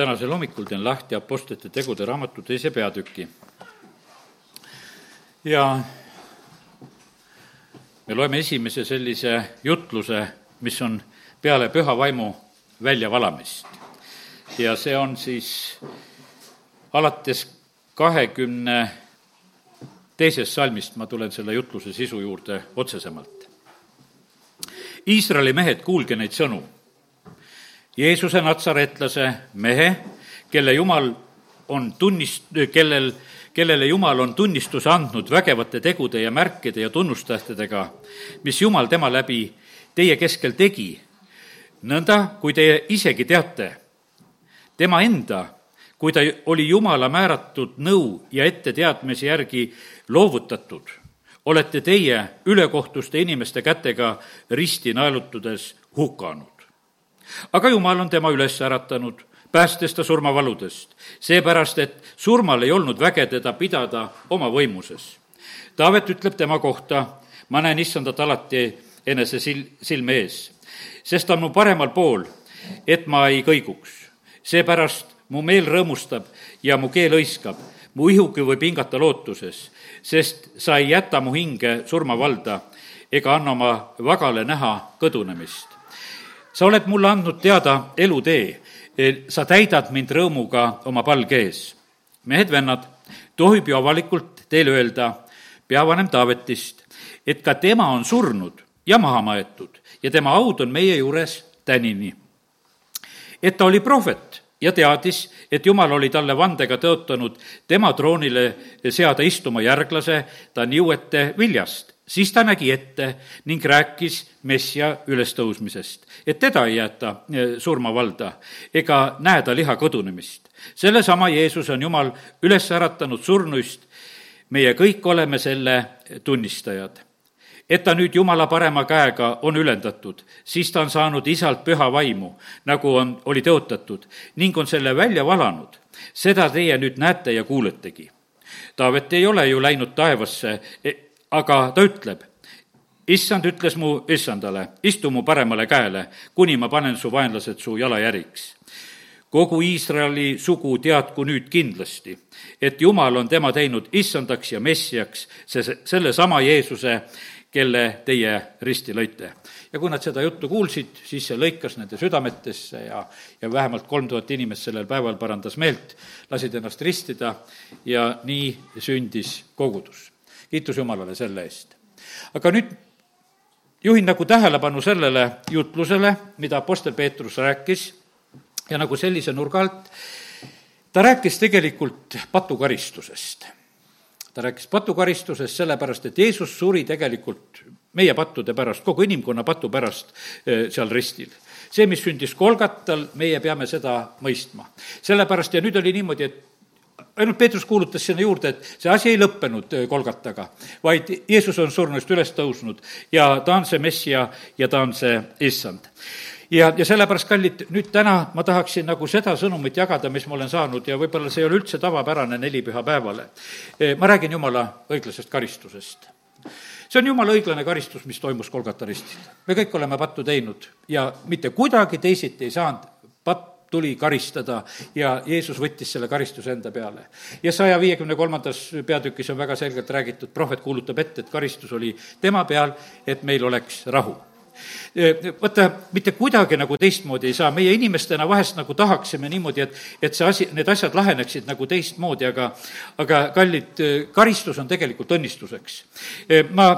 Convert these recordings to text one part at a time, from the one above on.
tänasel hommikul teen lahti Apostlite tegude raamatu teise peatüki. ja me loeme esimese sellise jutluse, mis on peale püha vaimu väljavalamist. ja see on siis alates kahekümne teisest salmist, ma tulen selle jutluse sisu juurde otsesemalt. Iisraeli mehed, kuulge neid sõnu Jeesuse natsaretlase mehe, kelle Jumal on tunnist-, kellel, kellele Jumal on tunnistuse andnud vägevate tegude ja märkide ja tunnustähtedega, mis Jumal tema läbi teie keskel tegi, nõnda kui teie isegi teate, tema enda, kui ta oli Jumala määratud nõu ja etteteadmise järgi loovutatud, olete teie ülekohtuste inimeste kätega risti naelutades hukanud aga Jumal on tema üles äratanud, päästes ta surmavaludest, seepärast et surmal ei olnud väge teda pidada oma võimuses. Taavet ütleb tema kohta, ma näen issandat alati enese sil-, silme ees, sest ta on mu paremal pool, et ma ei kõiguks. seepärast mu meel rõõmustab ja mu keel hõiskab, mu ihugi võib hingata lootuses, sest sa ei jäta mu hinge surmavalda ega anna oma vagale näha kõdunemist sa oled mulle andnud teada elutee, sa täidad mind rõõmuga oma palge ees. mehed-vennad, tohib ju avalikult teile öelda peavanem Taavetist, et ka tema on surnud ja maha maetud ja tema haud on meie juures tänini. et ta oli prohvet ja teadis, et Jumal oli talle vandega tõotanud tema troonile seada istuma järglase ta niuete viljast siis ta nägi ette ning rääkis Messia ülestõusmisest, et teda ei jäeta eh, surmavalda ega näe ta liha kõdunemist. sellesama Jeesus on Jumal üles äratanud surnuist, meie kõik oleme selle tunnistajad. et ta nüüd Jumala parema käega on ülendatud, siis ta on saanud isalt püha vaimu, nagu on, oli tõotatud, ning on selle välja valanud. seda teie nüüd näete ja kuuletegi. Taavet ei ole ju läinud taevasse aga ta ütleb, issand ütles mu issandale, istu mu paremale käele, kuni ma panen su vaenlased su jalajäriks. kogu Iisraeli sugu teadku nüüd kindlasti, et Jumal on tema teinud issandaks ja messiaks, see, sellesama Jeesuse, kelle teie risti lõite. ja kui nad seda juttu kuulsid, siis see lõikas nende südametesse ja, ja vähemalt kolm tuhat inimest sellel päeval parandas meelt, lasid ennast ristida ja nii sündis kogudus kiitus Jumalale selle eest. aga nüüd juhin nagu tähelepanu sellele jutlusele, mida Apostel Peetrus rääkis ja nagu sellise nurga alt, ta rääkis tegelikult patukaristusest. ta rääkis patukaristusest sellepärast, et Jeesus suri tegelikult meie pattude pärast, kogu inimkonna patu pärast eh, seal ristil see, mis sündis Kolgatal, meie peame seda mõistma. sellepärast ja nüüd oli niimoodi, et ainult Peetrus kuulutas sinna juurde, et see asi ei lõppenud äh, Kolgataga, vaid Jeesus on surnust üles tõusnud ja ta on see messia ja ta on see issand ja, ja sellepärast, kallid, nüüd täna ma tahaksin nagu seda sõnumit jagada, mis ma olen saanud ja võib-olla see ei ole üldse tavapärane nelipühapäevale. Äh, ma räägin Jumala õiglasest karistusest. see on Jumala õiglane karistus, mis toimus Kolgata ristil. me kõik oleme pattu teinud ja mitte kuidagi teisiti ei saanud patt tuli karistada ja Jeesus võttis selle karistuse enda peale. ja saja viiekümne kolmandas peatükis on väga selgelt räägitud, prohvet kuulutab ette, et karistus oli tema peal, et meil oleks rahu vaata, mitte kuidagi nagu teistmoodi ei saa, meie inimestena vahest nagu tahaksime niimoodi, et, et see asi, need asjad laheneksid nagu teistmoodi, aga aga kallid, karistus on tegelikult õnnistuseks. ma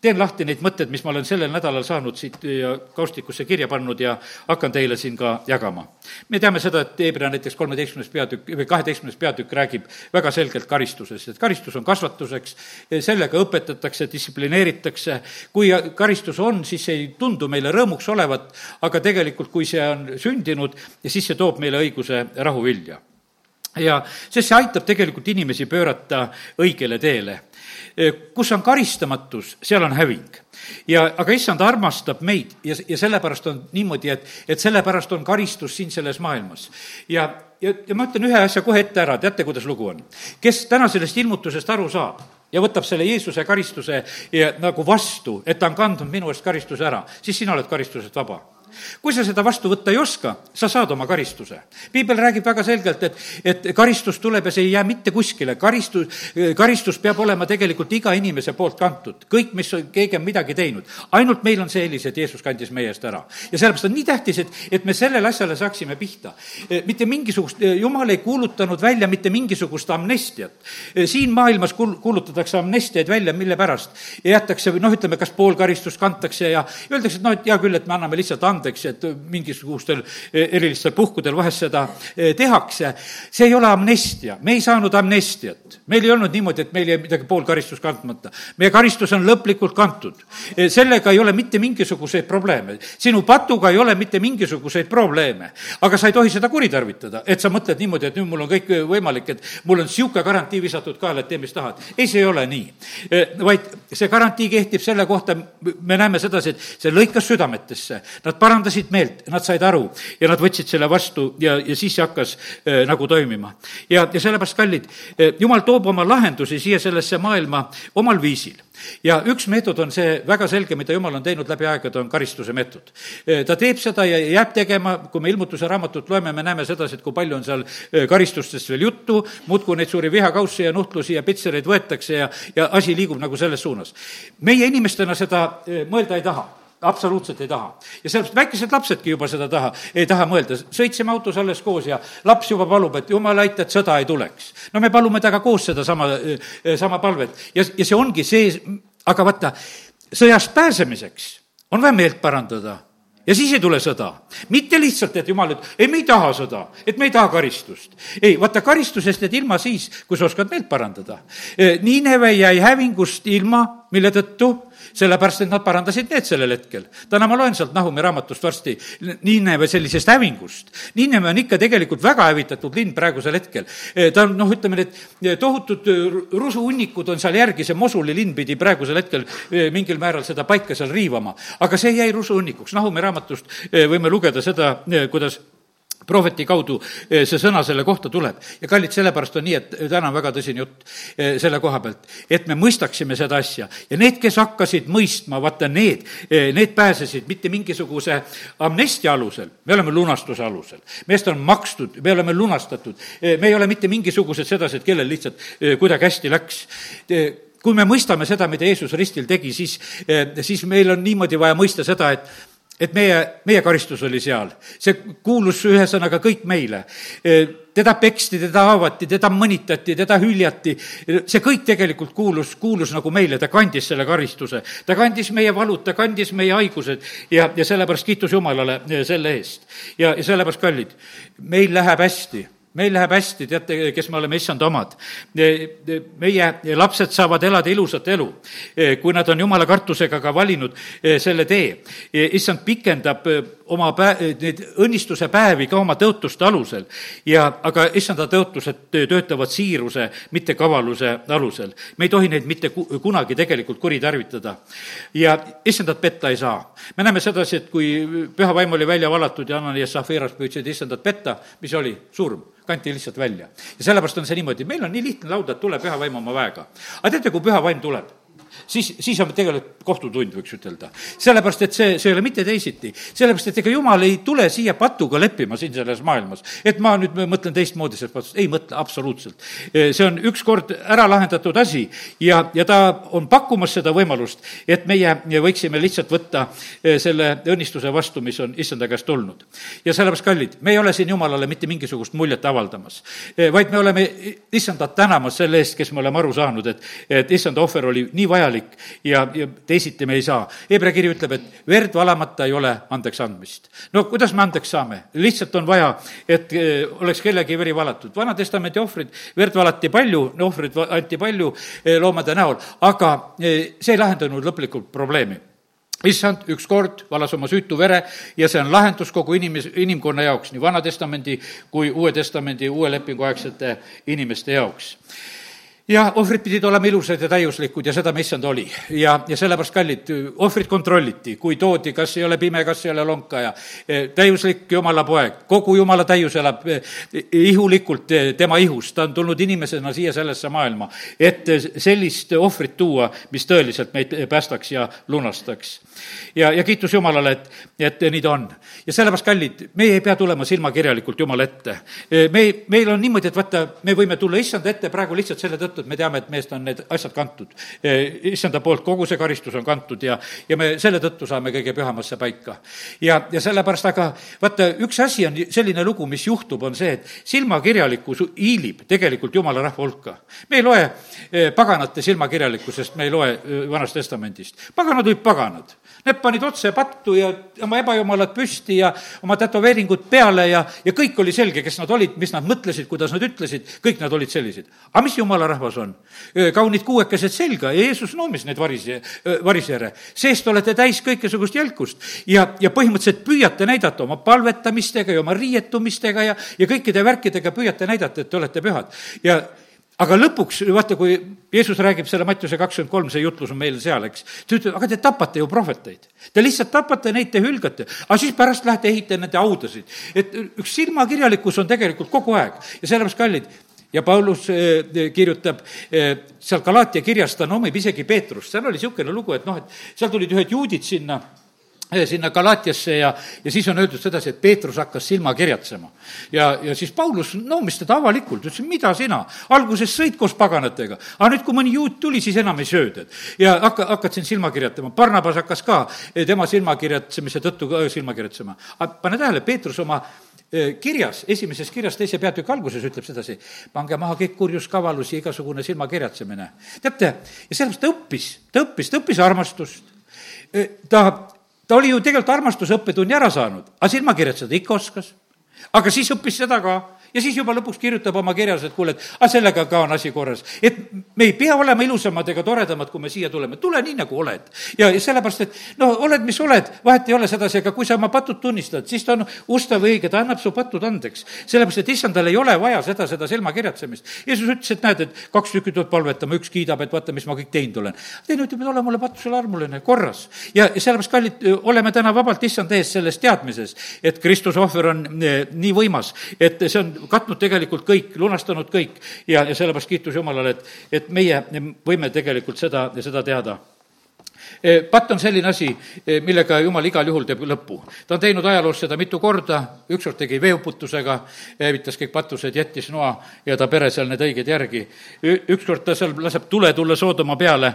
teen lahti neid mõtteid, mis ma olen sellel nädalal saanud siit ja kaustikusse kirja pannud ja hakkan teile siin ka jagama. me teame seda, et Hebra näiteks kolmeteistkümnes peatükk või kaheteistkümnes peatükk räägib väga selgelt karistusest, et karistus on kasvatuseks, sellega õpetatakse, distsiplineeritakse, kui karistus on, siis ei tundu meile rõõmuks olevat, aga tegelikult, kui see on sündinud, siis see toob meile õiguse rahuvilja ja sest see aitab tegelikult inimesi pöörata õigele teele kus on karistamatus, seal on häving. ja, aga issand armastab meid ja, ja sellepärast on niimoodi, et, et sellepärast on karistus siin selles maailmas. ja, ja, ja ma ütlen ühe asja kohe ette ära, teate, kuidas lugu on? kes täna sellest ilmutusest aru saab ja võtab selle Jeesuse karistuse ja nagu vastu, et ta on kandnud minu eest karistuse ära, siis sina oled karistusest vaba kui sa seda vastu võtta ei oska, sa saad oma karistuse. piibel räägib väga selgelt, et, et karistus tuleb ja see ei jää mitte kuskile, karistus, karistus peab olema tegelikult iga inimese poolt kantud, kõik, mis keegi on midagi teinud. ainult meil on see eelis, et Jeesus kandis meie eest ära. ja sellepärast on nii tähtis, et, et me sellele asjale saaksime pihta. mitte mingisugust, jumal ei kuulutanud välja mitte mingisugust amnestiat. siin maailmas kuul-, kuulutatakse amnestiaid välja, mille pärast jätakse, noh, ütleme, kas pool karistust kantakse ja öeldakse, et noh, et hea küll, et me anname lihtsalt andeks, et mingisugustel erilistel puhkudel vahest seda eh, tehakse. see ei ole amnestia, me ei saanud amnestiat. meil ei olnud niimoodi, et meil jäi midagi pool karistust kandmata. meie karistus on lõplikult kantud. Eh, sellega ei ole mitte mingisuguseid probleeme. sinu patuga ei ole mitte mingisuguseid probleeme. aga sa ei tohi seda kuritarvitada, et sa mõtled niimoodi, et nüüd mul on kõik võimalik, et mul on niisugune garantii visatud kaela, et tee, mis tahad. ei, see ei ole nii. Eh, vaid see garantii kehtib selle kohta, me näeme sedasi, et see lõikas südametesse. Nad parandasid meelt, nad said aru ja nad võtsid selle vastu ja, ja siis see hakkas äh, nagu toimima. ja, ja sellepärast, kallid, jumal toob oma lahendusi siia sellesse maailma omal viisil ja üks meetod on see väga selge, mida jumal on teinud läbi aegade, on karistuse meetod. ta teeb seda ja jääb tegema, kui me ilmutuse raamatut loeme, me näeme sedasi, et kui palju on seal karistustest veel juttu, muudkui neid suuri vihakaussi ja nuhtlusi ja pitsereid võetakse ja, ja asi liigub nagu selles suunas. meie inimestena seda mõelda ei taha absoluutselt ei taha. ja sellepärast väikesed lapsedki juba seda taha, ei taha mõelda. sõitsime autos alles koos ja laps juba palub, et jumal aita, et sõda ei tuleks. no me palume temaga koos sedasama, eh, sama palvet ja, ja see ongi see, aga vaata, sõjast pääsemiseks on vaja meelt parandada ja siis ei tule sõda. mitte lihtsalt, et jumal ütleb, ei, me ei taha sõda, et me ei taha karistust. ei, vaata, karistusest jääd ilma siis, kui sa oskad meelt parandada. Eh, Niineve jäi hävingust ilma, mille tõttu sellepärast, et nad parandasid need sellel hetkel. täna ma loen sealt Nahumi raamatust varsti Niineve sellisest hävingust. Niineve on ikka tegelikult väga hävitatud linn praegusel hetkel. E, ta on, noh, ütleme, need tohutud rusuhunnikud on seal järgi, see Mosuli linn pidi praegusel hetkel e, mingil määral seda paika seal riivama. aga see jäi rusuhunnikuks, Nahumi raamatust e, võime lugeda seda, kuidas prohveti kaudu eh, see sõna selle kohta tuleb. ja kallid, sellepärast on nii, et täna on väga tõsine jutt eh, selle koha pealt, et me mõistaksime seda asja. ja need, kes hakkasid mõistma, vaata need, eh, need pääsesid mitte mingisuguse amnestia alusel, me oleme lunastuse alusel. meest on makstud, me oleme lunastatud, me ei ole mitte mingisugused sedasi, et kellel lihtsalt kuidagi hästi läks kui me mõistame seda, mida Jeesus ristil tegi, siis, siis meil on niimoodi vaja mõista seda, et et meie, meie karistus oli seal. see kuulus ühesõnaga kõik meile. teda peksti, teda haavati, teda mõnitati, teda hüljati. see kõik tegelikult kuulus, kuulus nagu meile, ta kandis selle karistuse. ta kandis meie valud, ta kandis meie haigused ja, ja sellepärast kiitus Jumalale selle eest. ja, ja sellepärast, kallid, meil läheb hästi meil läheb hästi, teate, kes me oleme issand omad. meie lapsed saavad elada ilusat elu, kui nad on jumala kartusega ka valinud selle tee. issand pikendab oma pä-, neid õnnistuse päevi ka oma tõotuste alusel ja, aga issanda tõotused töötavad siiruse, mitte kavaluse alusel. me ei tohi neid mitte ku-, kunagi tegelikult kuritarvitada. ja issandat petta ei saa. me näeme sedasi, et kui püha vaim oli välja valatud ja Anani ja Safiras püüdsid issandat petta, mis oli? surm kanti lihtsalt välja. ja sellepärast on see niimoodi, meil on nii lihtne lauda, et tule püha vaim oma väega. aga teate, kui püha vaim tuleb, siis, siis on tegelikult kohtutund, võiks ütelda. sellepärast, et see, see ei ole mitte teisiti. sellepärast, et ega jumal ei tule siia patuga leppima siin selles maailmas. et ma nüüd mõtlen teistmoodi sellest patust, ei mõtle absoluutselt. see on ükskord ära lahendatud asi ja, ja ta on pakkumas seda võimalust, et meie võiksime lihtsalt võtta eh, selle õnnistuse vastu, mis on issanda käest tulnud. ja sellepärast, kallid, me ei ole siin jumalale mitte mingisugust muljet avaldamas, eh, vaid me oleme issandat tänamas selle eest, kes me oleme aru saanud, et, et issanda ohver oli nii vajalik ja, ja teisiti me ei saa. Hebra kiri ütleb, et verd valamata ei ole andeks andmist. no kuidas me andeks saame? lihtsalt on vaja, et eh, oleks kellegi veri valatud. Vana-testamendi ohvrid, verd valati palju, ohvrid anti palju eh, loomade näol, aga eh, see ei lahendanud lõplikult probleemi issand ükskord valas oma süütu vere ja see on lahendus kogu inimes-, inimkonna jaoks, nii Vana-testamendi kui Uue Testamendi, uue lepingu aegsete inimeste jaoks ja ohvrid pidid olema ilusad ja täiuslikud ja seda me issand oli. ja, ja sellepärast, kallid, ohvrit kontrolliti, kui toodi, kas ei ole pime, kas ei ole lonka ja e, täiuslik jumala poeg, kogu jumala täius elab e, ihulikult e, tema ihus, ta on tulnud inimesena siia sellesse maailma, et sellist ohvrit tuua, mis tõeliselt meid päästaks ja lunastaks. ja, ja kiitus Jumalale, et, et nii ta on. ja sellepärast, kallid, meie ei pea tulema silmakirjalikult Jumala ette. me, meil on niimoodi, et vaata, me võime tulla issanda ette praegu lihtsalt selle tõttu, et me teame, et meest on need asjad kantud. issanda poolt kogu see karistus on kantud ja, ja me selle tõttu saame kõige pühamasse paika. ja, ja sellepärast, aga vaata, üks asi on selline lugu, mis juhtub, on see, et silmakirjalikkus hiilib tegelikult jumala rahva hulka. me ei loe eh, paganate silmakirjalikkusest, me ei loe eh, Vanast Testamendist. paganad olid paganad Need panid otse pattu ja oma ebajumalad püsti ja oma tätoveeringud peale ja, ja kõik oli selge, kes nad olid, mis nad mõtlesid, kuidas nad ütlesid, kõik nad olid sellised. aga mis jumala rahvas on? kaunid kuuekesed selga ja Jeesus noomis neid varise, varisjäre. seest olete täis kõikesugust jälkust ja, ja põhimõtteliselt püüate näidata oma palvetamistega ja oma riietumistega ja, ja kõikide värkidega püüate näidata, et te olete pühad. ja aga lõpuks, vaata, kui Jeesus räägib selle Mattiuse kakskümmend kolm, see jutlus on meil seal, eks, ta ütleb, aga te tapate ju prohveteid. Te lihtsalt tapate neid, te hülgate, aga siis pärast lähete ehitate nende haudasid. et üks silmakirjalikkus on tegelikult kogu aeg ja sellepärast, kallid, ja Paulus eh, kirjutab eh, seal Galaatia kirjas, ta nomib isegi Peetrust, seal oli niisugune lugu, et noh, et seal tulid ühed juudid sinna sinna Galatiasse ja, ja siis on öeldud sedasi, et Peetrus hakkas silma kirjatsema. ja, ja siis Paulus noomis teda avalikult, ütles, mida sina, alguses sõid koos paganatega, aga nüüd, kui mõni juut tuli, siis enam ei söö, tead. ja hakka, hakkad siin silma kirjatama, Barnabas hakkas ka eh, tema silmakirjatsemise tõttu ka silma kirjatsema. pane tähele, Peetrus oma eh, kirjas, esimeses kirjas teise peatüki alguses ütleb sedasi, pange maha kõik kurjus, kavalus ja igasugune silmakirjatsemine. teate, ja sellepärast ta õppis, ta õppis, ta õppis armastust, eh, ta ta oli ju tegelikult armastuse õppetunni ära saanud, aga silmakirjatseda ikka oskas. aga siis õppis seda ka ja siis juba lõpuks kirjutab oma kirjas, et kuule, et aga sellega ka on asi korras. et me ei pea olema ilusamad ega toredamad, kui me siia tuleme, tule nii, nagu oled. ja, sellepärast, et no oled, mis oled, vahet ei ole sedasi, aga kui sa oma patud tunnistad, siis ta on ustav ja õige, ta annab su patud andeks. sellepärast, et issandal ei ole vaja seda, seda silmakirjatsemist. Jeesus ütles, et näed, et kaks tükki tuleb palvetama, üks kiidab, et vaata, mis ma kõik teinud olen. teine ütleb, et ole mulle patusele armuline, korras. ja, ja sellepärast, kallid, oleme täna vabalt issand ees selles teadmises, et Kristuse ohver on eh, nii võimas, et see on katnud tegelikult kõik, lunastanud kõik ja, ja sellepärast kiitus Jumalale, et, et meie võime tegelikult seda, seda teada e, patt on selline asi, e, millega Jumal igal juhul teeb lõpu. ta on teinud ajaloos seda mitu korda, ükskord tegi veeuputusega, hävitas kõik patused, jättis noa ja ta pere seal need õiged järgi. ükskord ta seal laseb tule tulla Soodoma peale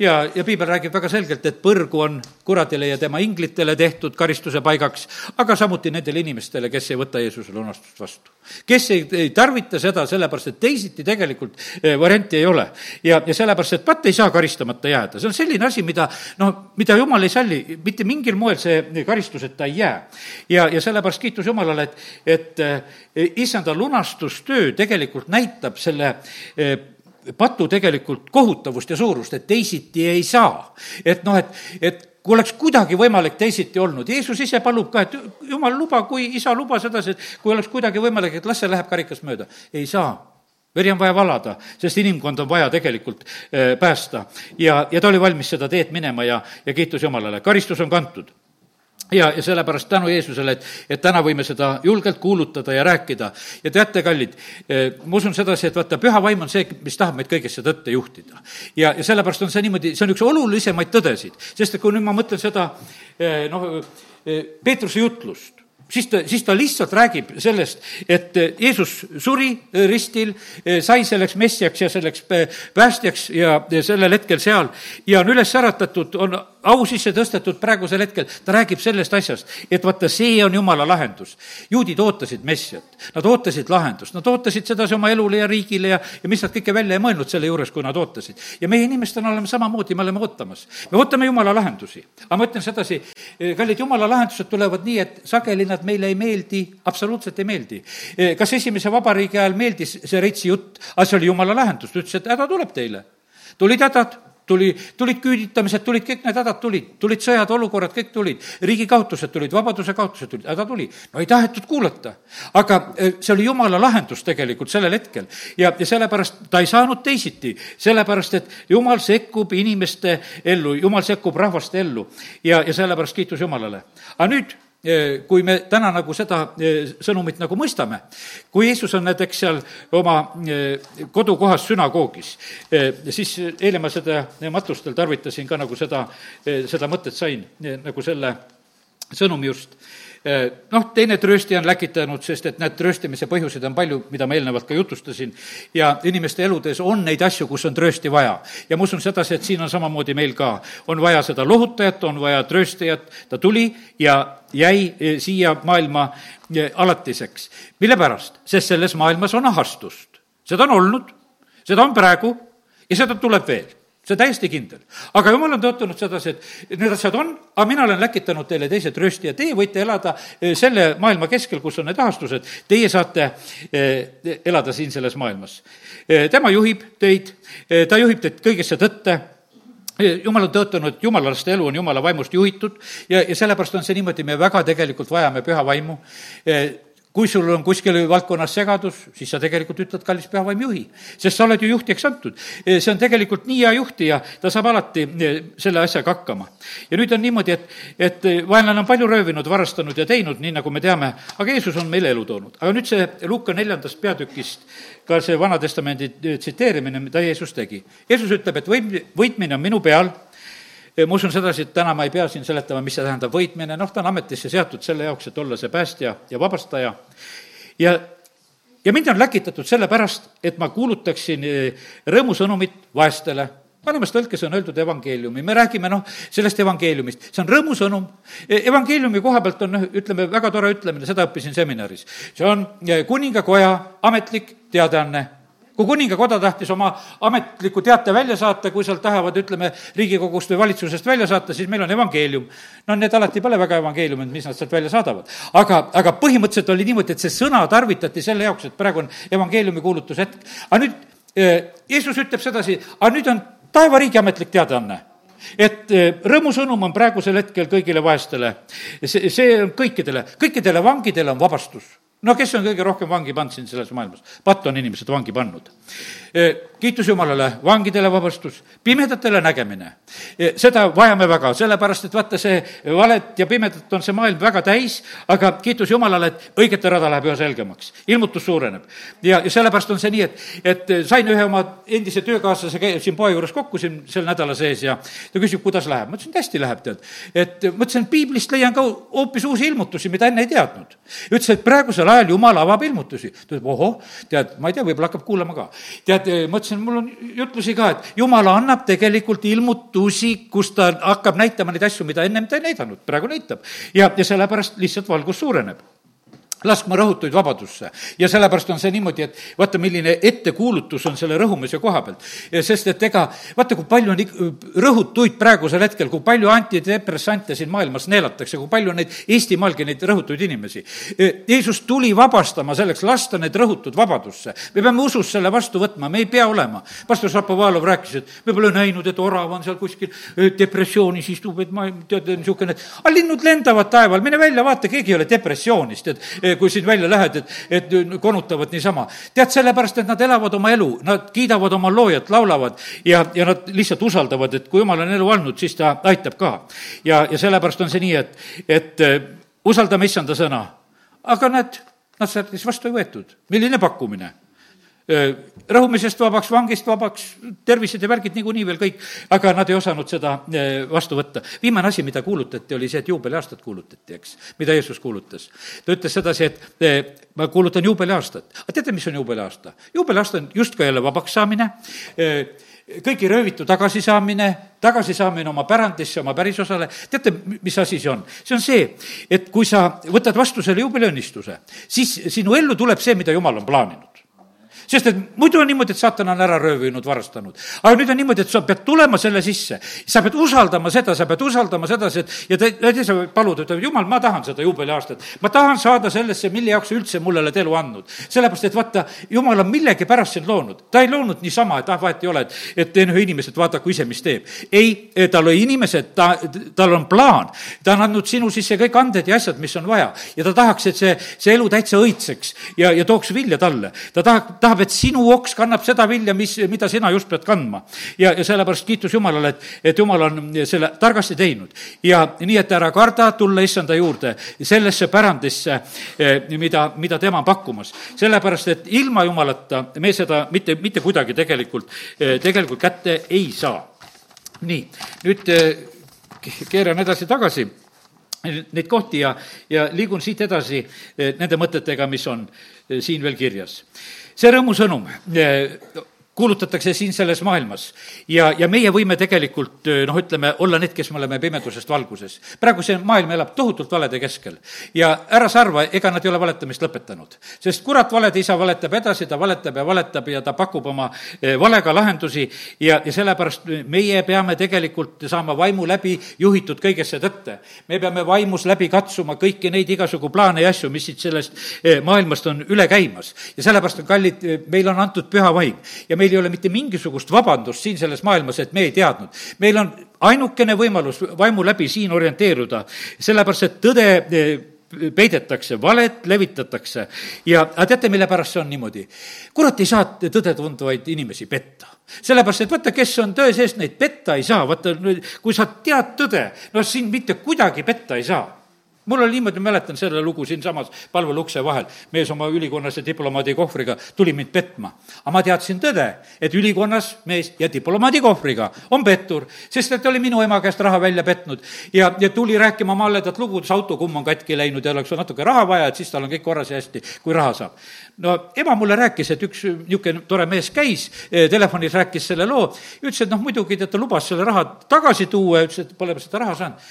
ja, ja piibel räägib väga selgelt, et põrgu on kuradile ja tema inglitele tehtud karistuse paigaks, aga samuti nendele inimestele, kes ei võta Jeesuse lunastust vastu. kes ei, ei tarvita seda sellepärast, et teisiti tegelikult eh, varianti ei ole. ja, ja sellepärast, et patt ei saa karistamata jääda, see on selline asi, mida noh, mida jumal ei salli, mitte mingil moel see karistuseta ei jää. ja, ja sellepärast kiitus Jumalale, et, et eh, issanda lunastustöö tegelikult näitab selle eh, patu tegelikult kohutavust ja suurust, et teisiti ei saa. et noh, et, et kui oleks kuidagi võimalik teisiti olnud, Jeesus ise palub ka, et jumal, luba, kui isa lubas edasi, et kui oleks kuidagi võimalik, et las see läheb karikast mööda. ei saa veri on vaja valada, sest inimkond on vaja tegelikult äh, päästa. ja, ja ta oli valmis seda teed minema ja, ja kiitus Jumalale, karistus on kantud ja, ja sellepärast tänu Jeesusele, et, et täna võime seda julgelt kuulutada ja rääkida. ja teate, kallid, eh, ma usun sedasi, et vaata, püha vaim on see, mis tahab meid kõigesse tõtte juhtida. ja, ja sellepärast on see niimoodi, see on üks olulisemaid tõdesid, sest et kui nüüd ma mõtlen seda eh, noh, eh, Peetruse jutlust, siis ta, siis ta lihtsalt räägib sellest, et Jeesus suri ristil, sai selleks messiaks ja selleks päästjaks ja, sellel hetkel seal ja on üles äratatud, on au sisse tõstetud praegusel hetkel, ta räägib sellest asjast, et vaata, see on jumala lahendus. juudid ootasid messiat, nad ootasid lahendust, nad ootasid sedasi oma elule ja riigile ja, ja mis nad kõike välja ei mõelnud selle juures, kui nad ootasid. ja meie inimestena oleme samamoodi, me oleme ootamas. me ootame jumala lahendusi. aga ma ütlen sedasi, kallid jumala lahendused tulevad nii, et sageli nad meile ei meeldi, absoluutselt ei meeldi. kas esimese vabariigi ajal meeldis see Reitsi jutt, aga see oli jumala lahendus, ta ütles, et häda tuleb teile. tulid hädad tuli, tulid küüditamised, tulid kõik need hädad tulid, tulid sõjad, olukorrad, kõik tulid, riigi kaotused tulid, vabaduse kaotused tulid, häda tuli. no ei tahetud kuulata. aga eh, see oli jumala lahendus tegelikult sellel hetkel ja, ja sellepärast ta ei saanud teisiti, sellepärast et jumal sekkub inimeste ellu, jumal sekkub rahvaste ellu ja, ja sellepärast kiitus Jumalale. aga nüüd kui me täna nagu seda sõnumit nagu mõistame, kui Jeesus on näiteks seal oma kodukohas sünagoogis, siis eile ma seda matustel tarvitasin ka nagu seda, seda mõtet sain, nagu selle sõnumi just noh, teine trööstija on läkitanud, sest et need trööstimise põhjuseid on palju, mida ma eelnevalt ka jutustasin, ja inimeste eludes on neid asju, kus on tröösti vaja. ja ma usun sedasi, et siin on samamoodi meil ka. on vaja seda lohutajat, on vaja trööstijat, ta tuli ja jäi e, siia maailma e, alatiseks. mille pärast? sest selles maailmas on ahastust. seda on olnud, seda on praegu ja seda tuleb veel see on täiesti kindel. aga jumal on tõotanud sedasi, et need asjad on, aga mina olen läkitanud teile teise tröösti ja teie võite elada eh, selle maailma keskel, kus on need ahastused. Teie saate eh, elada siin selles maailmas. Eh, tema juhib teid, ta juhib teid kõigesse tõtte jumal on tõotanud, jumalaste elu on jumala vaimust juhitud ja, ja sellepärast on see niimoodi, me väga tegelikult vajame püha vaimu kui sul on kuskil valdkonnas segadus, siis sa tegelikult ütled, kallis pühavaim, juhi. sest sa oled ju juhtijaks antud. see on tegelikult nii hea juhtija, ta saab alati eh, selle asjaga hakkama. ja nüüd on niimoodi, et, et vaenlane on palju röövinud, varastanud ja teinud, nii nagu me teame, aga Jeesus on meile elu toonud. aga nüüd see Luuka neljandast peatükist, ka see Vana Testamendi tsiteerimine, mida Jeesus tegi. Jeesus ütleb, et võim-, võitmine on minu peal ma usun sedasi, et täna ma ei pea siin seletama, mis see tähendab võitmine, noh, ta on ametisse seatud selle jaoks, et olla see päästja ja vabastaja. ja, ja mind on läkitatud sellepärast, et ma kuulutaksin rõõmusõnumit vaestele vanemas tõlkes on öeldud evangeeliumi, me räägime noh, sellest evangeeliumist, see on rõõmusõnum. Evangeeliumi koha pealt on, ütleme, väga tore ütlemine, seda õppisin seminaris. see on kuningakoja ametlik teadaanne kui kuningakoda tahtis oma ametliku teate välja saata, kui sealt tahavad, ütleme, Riigikogust või valitsusest välja saata, siis meil on evangeelium. no need alati pole väga evangeeliumid, mis nad sealt välja saadavad. aga, aga põhimõtteliselt oli niimoodi, et see sõna tarvitati selle jaoks, et praegu on evangeeliumi kuulutushetk. aga nüüd eh, Jeesus ütleb sedasi, aga nüüd on taevariigi ametlik teadaanne et eh, rõõmusõnum on praegusel hetkel kõigile vaestele. see, see on kõikidele, kõikidele vangidele on vabastus no kes on kõige rohkem vangi pannud siin selles maailmas? patt on inimesed vangi pannud. Kiitus Jumalale, vangidele vabastus, pimedatele nägemine. seda vajame väga, sellepärast et vaata, see valet ja pimedat on see maailm väga täis, aga kiitus Jumalale, et õigete rada läheb üha selgemaks, ilmutus suureneb. ja, ja sellepärast on see nii, et, et sain ühe oma endise töökaaslase siin poe juures kokku siin sel nädala sees ja ta küsib, kuidas läheb. ma ütlesin, et hästi läheb, tead. et mõtlesin, et piiblist leian ka hoopis uusi ilmutusi, mida enne ei teadnud. ütles, et praegusel ajal Jumal avab ilmutusi. ta ütleb, ohoh, tead, ma ei tea, võib-olla hakkab kuulama ka. tead, mõtlesin, mul on jutlusi ka, et Jumal annab tegelikult ilmutusi, kus ta hakkab näitama neid asju, mida ennem ta ei näidanud, praegu näitab. ja, ja sellepärast lihtsalt valgus suureneb laskma rõhutuid vabadusse. ja sellepärast on see niimoodi, et vaata, milline ettekuulutus on selle rõhumise koha pealt. sest et ega, vaata, kui palju on rõhutuid praegusel hetkel, kui palju antidepressante siin maailmas neelatakse, kui palju neid Eestimaalgi, neid rõhutuid inimesi. Jeesus tuli vabastama selleks, lasta need rõhutud vabadusse. me peame usus selle vastu võtma, me ei pea olema. pastor Šapovalov rääkis, et me pole näinud, et orav on seal kuskil depressioonis istub, et ma, tead, niisugune, aga linnud lendavad taeval, mine välja, vaata, keegi ei ole depressioonis, tead kui siit välja lähed, et, et konutavad niisama. tead, sellepärast, et nad elavad oma elu, nad kiidavad oma loojat, laulavad ja, ja nad lihtsalt usaldavad, et kui jumal on elu andnud, siis ta aitab ka. ja, ja sellepärast on see nii, et, et eh, usaldame issanda sõna. aga näed, nad sealt siis vastu ei võetud. milline pakkumine? Rõhumisest vabaks, vangist vabaks, tervised ja värgid niikuinii veel kõik, aga nad ei osanud seda vastu võtta. viimane asi, mida kuulutati, oli see, et juubeliaastat kuulutati, eks, mida Jeesus kuulutas. ta ütles sedasi, et ma kuulutan juubeliaastat. aga teate, mis on juubeliaasta? juubeliaasta on justkui jälle vabaks saamine, kõigi röövitu tagasisaamine, tagasisaamine oma pärandisse, oma pärisosale, teate, mis asi see on? see on see, et kui sa võtad vastu selle juubeliõnnistuse, siis sinu ellu tuleb see, mida Jumal on plaaninud sest et muidu on niimoodi, et saatan on ära röövinud, varastanud. aga nüüd on niimoodi, et sa pead tulema selle sisse, sa pead usaldama seda, sa pead usaldama sedasi, et ja te, te, sa palud, ütled, jumal, ma tahan seda juubeliaastat. ma tahan saada sellesse, mille jaoks sa üldse mulle oled elu andnud. sellepärast, et vaata, jumal on millegipärast sind loonud. ta ei loonud niisama, et ah, vahet ei ole, et, et teen ühe inimese, et vaadaku ise, mis teeb. ei, ta lõi inimesed, ta, tal on plaan. ta on andnud sinu sisse kõik anded ja asjad, mis on vaja. ja ta tahaks, et see, see elu täitsa õitseks ja, ja tooks vilja talle. ta tahab, tahab, et sinu oks kannab seda vilja, mis, mida sina just pead kandma. ja, ja sellepärast kiitus Jumalale, et, et Jumal on selle targasti teinud. ja nii, et ära karda tulla issanda juurde, sellesse pärandisse, eh, mida, mida tema on pakkumas. sellepärast, et ilma Jumalata me seda mitte, mitte kuidagi tegelikult, eh, tegelikult kätte ei saa. nii, nüüd eh, keeran edasi-tagasi neid kohti ja, ja liigun siit edasi nende mõtetega, mis on siin veel kirjas. See rõõmusõnum kuulutatakse siin selles maailmas. ja, ja meie võime tegelikult noh, ütleme, olla need, kes me oleme pimedusest valguses. praegu see maailm elab tohutult valede keskel. ja ära sa arva, ega nad ei ole valetamist lõpetanud. sest kurat, valede isa valetab edasi, ta valetab ja valetab ja ta pakub oma valega lahendusi ja, ja sellepärast meie peame tegelikult saama vaimu läbi juhitud kõigesse tõtte. me peame vaimus läbi katsuma kõiki neid igasugu plaane ja asju, mis siit sellest maailmast on üle käimas. ja sellepärast on kallid, meil on antud püha vaim ja meil meil ei ole mitte mingisugust vabandust siin selles maailmas, et me ei teadnud. meil on ainukene võimalus vaimu läbi siin orienteeruda, sellepärast et tõde eh, peidetakse, valet levitatakse ja aga teate, mille pärast see on niimoodi? kurat ei saa tõde tundvaid inimesi petta sellepärast, et vaata, kes on tõe sees, neid petta ei saa, vaata, kui sa tead tõde, no sind mitte kuidagi petta ei saa mul oli niimoodi, mäletan selle lugu siinsamas palvele ukse vahel. mees oma ülikonnase diplomaadi kohvriga tuli mind petma. aga ma teadsin tõde, et ülikonnas mees ja diplomaadi kohvriga on pettur, sest et ta oli minu ema käest raha välja petnud ja, ja tuli rääkima malledat lugu, kuidas autokumm on katki läinud ja oleks natuke raha vaja, et siis tal on kõik korras ja hästi, kui raha saab. no ema mulle rääkis, et üks niisugune tore mees käis, eh, telefonis rääkis selle loo, ütles, et noh, muidugi tead, ta lubas selle raha tagasi tuua ja ütles, et pole seda raha saanud.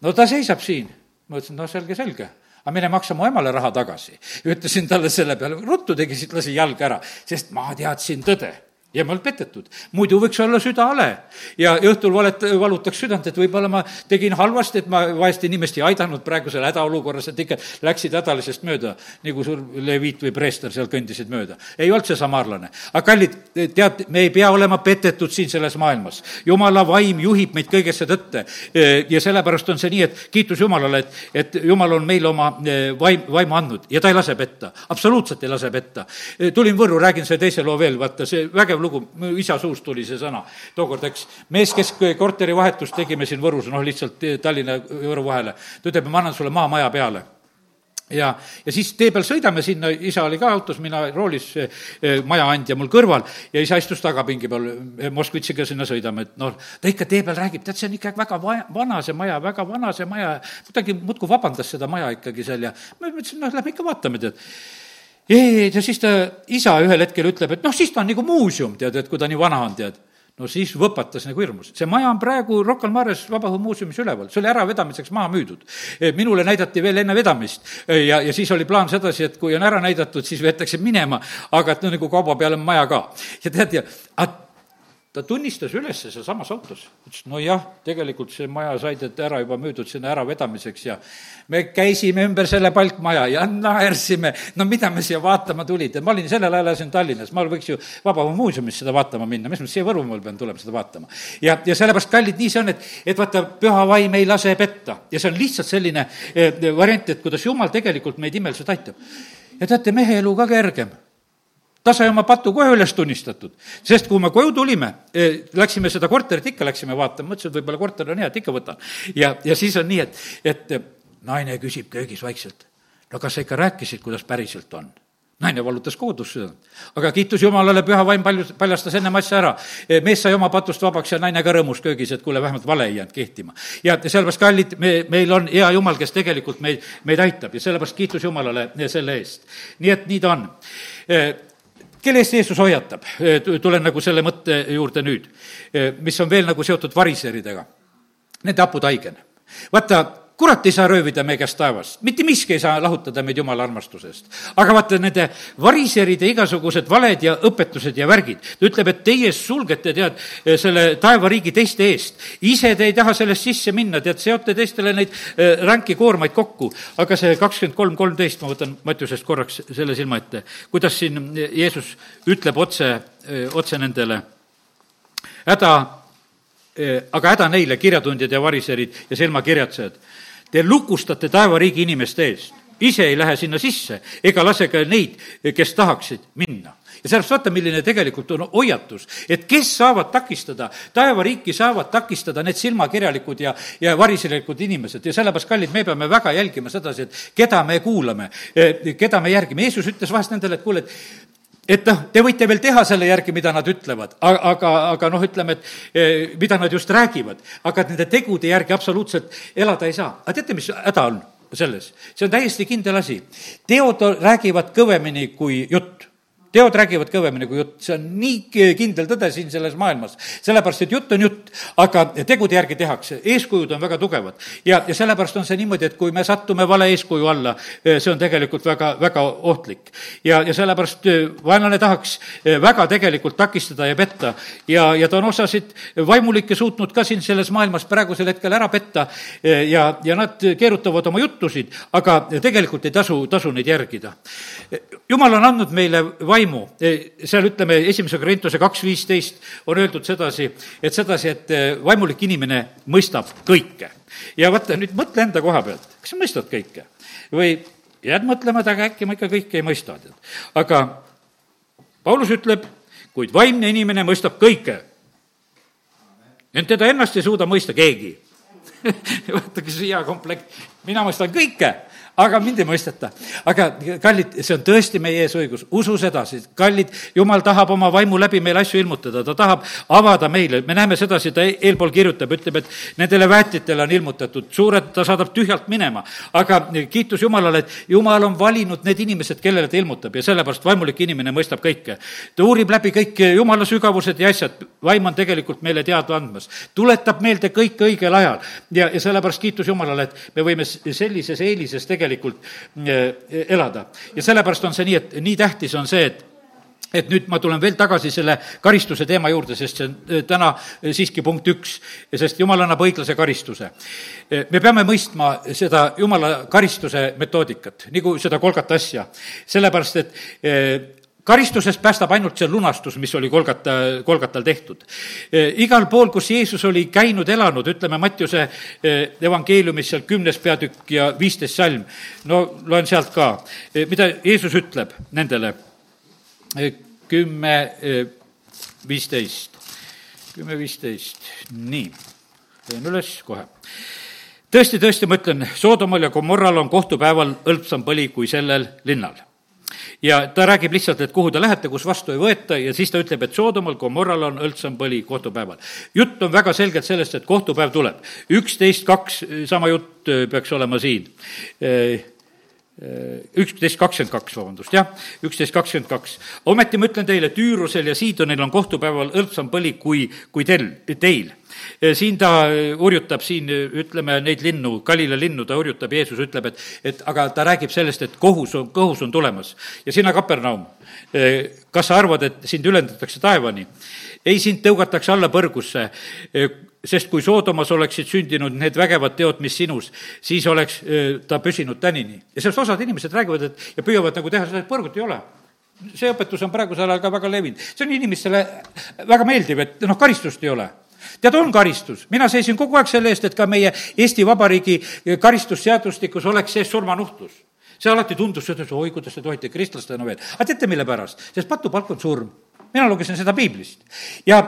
no ta seisab siin ma ütlesin, no selge, selge aga mine maksa mu emale raha tagasi. ütlesin talle selle peale, ruttu tegi, siit lasi jalga ära, sest ma teadsin tõde ja ma olen petetud. muidu võiks olla süda hale ja õhtul valet-, valutaks südant, et võib-olla ma tegin halvasti, et ma vaest inimest ei aidanud praegusel hädaolukorras, et ikka läksid hädalisest mööda, nagu sul leviit või preester seal kõndisid mööda. ei olnud see samaarlane. aga kallid, tead, me ei pea olema petetud siin selles maailmas. jumala vaim juhib meid kõigesse tõtte ja sellepärast on see nii, et kiitus Jumalale, et, et Jumal on meile oma vaim, vaimu andnud ja ta ei lase petta, absoluutselt ei lase petta. tulin Võrru, räägin selle teise loo veel, vaata see vägev huvitav lugu, isa suust tuli see sõna. tookord, eks, mees, kes korterivahetust tegime siin Võrus, noh, lihtsalt Tallinna ja Võru vahele, ta ütleb, ma annan sulle maamaja peale. Ja, ja siis tee peal sõidame sinna, isa oli ka autos, mina roolis, majaandja mul kõrval. Ja isa istus tagapingi peal, Moskvitšiga sinna sõidame, et noh, ta ikka tee peal räägib, tead, see on ikka väga vaja, vana see maja, väga vana see maja, kuidagi muudkui vabandas seda maja ikkagi seal ja ma mõtlesin, noh, lähme ikka vaatame, tead ei, ja siis ta isa ühel hetkel ütleb, et noh, siis ta on nagu muuseum, tead, et kui ta nii vana on, tead no siis võpatas nagu hirmus. see maja on praegu Rocca al Mares Vabaõhumuuseumis üleval, see oli äravedamiseks maha müüdud. E, minule näidati veel enne vedamist e, ja, ja siis oli plaan sedasi, et kui on ära näidatud, siis veetakse minema, aga et no nagu kauba peale on maja ka. ja tead, ja ta tunnistas üles sealsamas autos, ütles nojah, tegelikult see maja sai tead ära juba müüdud sinna äravedamiseks ja me käisime ümber selle palkmaja ja naersime, no mida me siia vaatama tulid, ma olin sellel ajal elasin Tallinnas, ma võiks ju Vabaõhumuuseumis seda vaatama minna, mis ma siia Võrumaale pean tulema seda vaatama. ja, ja sellepärast, kallid, nii see on, et, et vaata, püha vaim ei lase petta. Ja see on lihtsalt selline eh, variant, et kuidas Jumal tegelikult meid imeliselt aitab. ja teate, mehe elu ka kergem ta sai oma patu kohe üles tunnistatud, sest kui me koju tulime, eh, läksime seda korterit ikka läksime vaatama, mõtlesin, et võib-olla korter on hea, et ikka võtan. ja, ja siis on nii, et, et eh, naine küsib köögis vaikselt, no kas sa ikka rääkisid, kuidas päriselt on? naine valutas koodust südant. aga kiitus Jumalale, püha vaim palju, paljastas ennem asja ära. Eh, mees sai oma patust vabaks ja naine ka rõõmus köögis, et kuule, vähemalt vale ei jäänud kehtima. ja sellepärast, kallid, me, meil on hea Jumal, kes tegelikult meid, meid aitab ja sellepärast kiitus Jumalale selle eest. nii et nii ta on kelle eest Jeesus hoiatab? tulen nagu selle mõtte juurde nüüd, mis on veel nagu seotud variseridega. Nende haputaigen. vaata, kurat ei saa röövida meie käest taevast, mitte miski ei saa lahutada meid jumala armastusest. aga vaata, nende variseride igasugused valed ja õpetused ja värgid, ta ütleb, et teie sulgete, tead, selle taevariigi teiste eest. ise te ei taha sellest sisse minna, tead, seote teistele neid eh, ränki koormaid kokku. aga see kakskümmend kolm, kolmteist, ma võtan Mattiusest korraks selle silma ette, kuidas siin Jeesus ütleb otse, eh, otse nendele häda, aga häda neile, kirjatundjad ja variserid ja silmakirjatsejad. Te lukustate taevariigi inimeste eest, ise ei lähe sinna sisse ega lase ka neid, kes tahaksid minna. Ja sellepärast vaata, milline tegelikult on hoiatus, et kes saavad takistada, taevariiki saavad takistada need silmakirjalikud ja, ja variselikud inimesed. Ja sellepärast, kallid, me peame väga jälgima sedasi, et keda me kuulame, eh, keda me järgime. Jeesus ütles vahest nendele, et kuule, et et noh, te võite veel teha selle järgi, mida nad ütlevad, aga, aga noh, ütleme, et eh, mida nad just räägivad, aga nende tegude järgi absoluutselt elada ei saa. aga teate, mis häda on selles? see on täiesti kindel asi. teod räägivad kõvemini kui jutt teod räägivad kõvemini kui jutt, see on nii kindel tõde siin selles maailmas. sellepärast, et jutt on jutt, aga tegude järgi tehakse, eeskujud on väga tugevad. ja, ja sellepärast on see niimoodi, et kui me sattume vale eeskuju alla, eh, see on tegelikult väga, väga ohtlik. ja, ja sellepärast eh, vaenlane tahaks eh, väga tegelikult takistada ja petta ja, ja ta on osasid vaimulikke suutnud ka siin selles maailmas praegusel hetkel ära petta ja, ja nad keerutavad oma juttusid, aga tegelikult ei tasu, tasu neid järgida. jumal on andnud meile vai-, vaimu. E, seal ütleme, esimese Korintuse kaks viisteist on öeldud sedasi, et sedasi, et e, vaimulik inimene mõistab kõike. ja vaata, nüüd mõtle enda koha pealt, kas sa mõistad kõike? või jääd mõtlema, et aga äkki ma ikka kõike ei mõista, tead. aga Paulus ütleb, kuid vaimne inimene mõistab kõike. ent teda ennast ei suuda mõista keegi vaata, kes hea komplekt, mina mõistan kõike aga mind ei mõisteta. aga kallid, see on tõesti meie ees õigus, usu sedasi, kallid, jumal tahab oma vaimu läbi meil asju ilmutada, ta tahab avada meile, me näeme sedasi, ta eelpool kirjutab, ütleb, et nendele väetitele on ilmutatud, suured ta saadab tühjalt minema. aga kiitus Jumalale, et Jumal on valinud need inimesed, kellele ta ilmutab. Ja sellepärast vaimulik inimene mõistab kõike. ta uurib läbi kõik Jumala sügavused ja asjad, vaim on tegelikult meile teada andmas, tuletab meelde kõike õigel ajal. Ja, ja sellepärast kiitus Jumalale, et me võime sellises eelises tegelikult tegelikult eh, elada. ja sellepärast on see nii, et nii tähtis on see, et et nüüd ma tulen veel tagasi selle karistuse teema juurde, sest see on eh, täna eh, siiski punkt üks, sest jumal annab õiglase karistuse. me peame mõistma seda jumala karistuse metoodikat, nagu seda kolgat asja, sellepärast et karistusest päästab ainult see lunastus, mis oli Kolgata, Kolgatal tehtud. Igal pool, kus Jeesus oli käinud, elanud, ütleme Mattiuse evangeeliumis seal kümnes peatükk ja viisteist salm, no loen sealt ka, mida Jeesus ütleb nendele, kümme viisteist, kümme viisteist, nii, teen üles kohe. Tõesti, tõesti, ma ütlen, Soodomal ja Gomorral on kohtupäeval hõlpsam põli kui sellel linnal ja ta räägib lihtsalt, et kuhu te lähete, kus vastu ei võeta ja siis ta ütleb, et Soodomal, Gomorral on õldsam põli kohtupäeval. jutt on väga selgelt sellest, et kohtupäev tuleb. üksteist, kaks, sama jutt äh, peaks olema siin äh, üksteist kakskümmend kaks, vabandust, jah, üksteist kakskümmend kaks. ometi ma ütlen teile, Tüürusel ja Siidonil on kohtupäeval õldsam põli kui, kui teil, teil siin ta hurjutab siin, ütleme, neid linnu, Galila linnu ta hurjutab, Jeesus ütleb, et, et aga ta räägib sellest, et kohus on, kohus on tulemas. ja sina, Kapernaum, kas sa arvad, et sind ülendatakse taevani? ei, sind tõugatakse alla põrgusse, sest kui Soodomas oleksid sündinud need vägevad teod, mis sinus, siis oleks ta püsinud tänini. ja sellest osad inimesed räägivad, et ja püüavad nagu teha seda, et põrgut ei ole see õpetus on praegusel ajal ka väga levinud. see on inimestele väga meeldiv, et noh, karistust ei ole tead, on karistus, mina seisin kogu aeg selle eest, et ka meie Eesti Vabariigi karistusseadustikus oleks sees surmanuhtlus see alati tundus et oi, kuidas te tohite kristlastena veel. aga teate, mille pärast? sest patupalk on surm. mina lugesin seda piiblist ja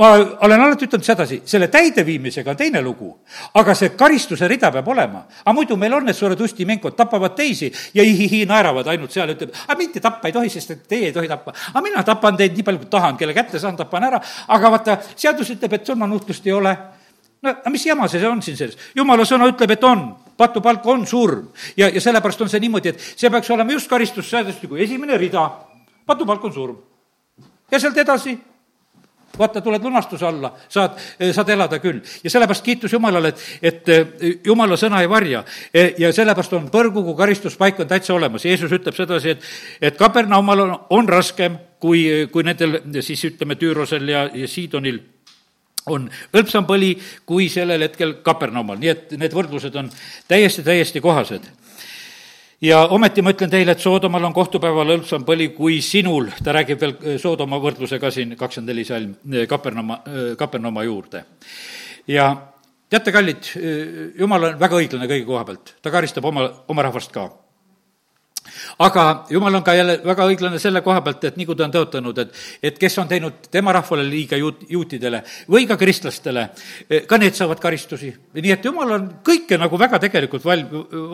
ma olen alati ütelnud sedasi, selle täideviimisega on teine lugu, aga see karistuse rida peab olema. aga muidu meil on need suured ustimenkod, tapavad teisi ja ihihi naeravad ainult seal, ütleb, aga mind tappa ei tohi, sest et teie ei tohi tappa. aga mina tapan teid nii palju, kui tahan, kelle kätte saan, tapan ära, aga vaata, seadus ütleb, et surmanuhtlust ei ole no aga mis jama see on siin selles? jumala sõna ütleb, et on, patupalk on surm. ja, ja sellepärast on see niimoodi, et see peaks olema just karistusseadustiku esimene rida, patupalk on surm. ja sealt edasi vaata, tuled lunastuse alla, saad, saad elada küll. ja sellepärast kiitus Jumalale, et, et Jumala sõna ei varja. ja sellepärast on põrgugu karistuspaik on täitsa olemas. Jeesus ütleb sedasi, et, et Kapernaumal on, on raskem kui, kui nendel siis ütleme, Tüürosel ja, ja Siidonil on hõlpsam põli kui sellel hetkel Kapernaumal, nii et need võrdlused on täiesti, täiesti kohased ja ometi ma ütlen teile, et Soodomal on kohtupäeval hõlpsam põli kui sinul, ta räägib veel eh, Soodoma võrdluse ka siin kakskümmend neli salm eh, Kapernoma, eh, Kapernoma juurde. ja teate, kallid, jumal on väga õiglane kõigi koha pealt, ta karistab oma, oma rahvast ka aga jumal on ka jälle väga õiglane selle koha pealt, et nii kui ta on tõotanud, et, et kes on teinud tema rahvale liiga juut, juutidele või ka kristlastele, ka need saavad karistusi. nii et jumal on kõike nagu väga tegelikult val-,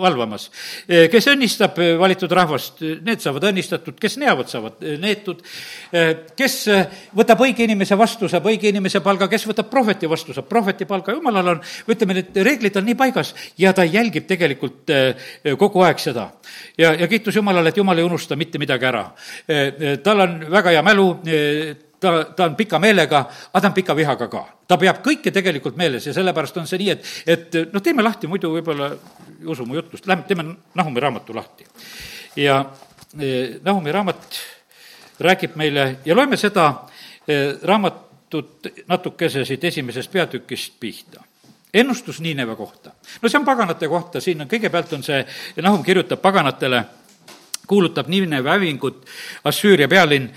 valvamas. kes õnnistab valitud rahvast, need saavad õnnistatud, kes neavad, saavad neetud. kes võtab õige inimese vastu, saab õige inimese palga, kes võtab prohveti vastu, saab prohveti palga, jumalal on, ütleme, need reeglid on nii paigas ja ta jälgib tegelikult kogu aeg seda. ja, ja kiitus Jumalale, et Jumal ei unusta mitte midagi ära. Eh, eh, tal on väga hea mälu, eh, ta, ta on pika meelega, aga ta on pika vihaga ka. ta peab kõike tegelikult meeles ja sellepärast on see nii, et, et noh, teeme lahti, muidu võib-olla ei usu mu jutust, lähme teeme Nahumi raamatu lahti. ja Nahumi raamat räägib meile ja loeme seda raamatut natukese siit esimesest peatükist pihta ennustus Niineve kohta. no see on paganate kohta, siin on, kõigepealt on see, Nahum kirjutab paganatele kuulutab Nineve hävingut Assüüria pealinn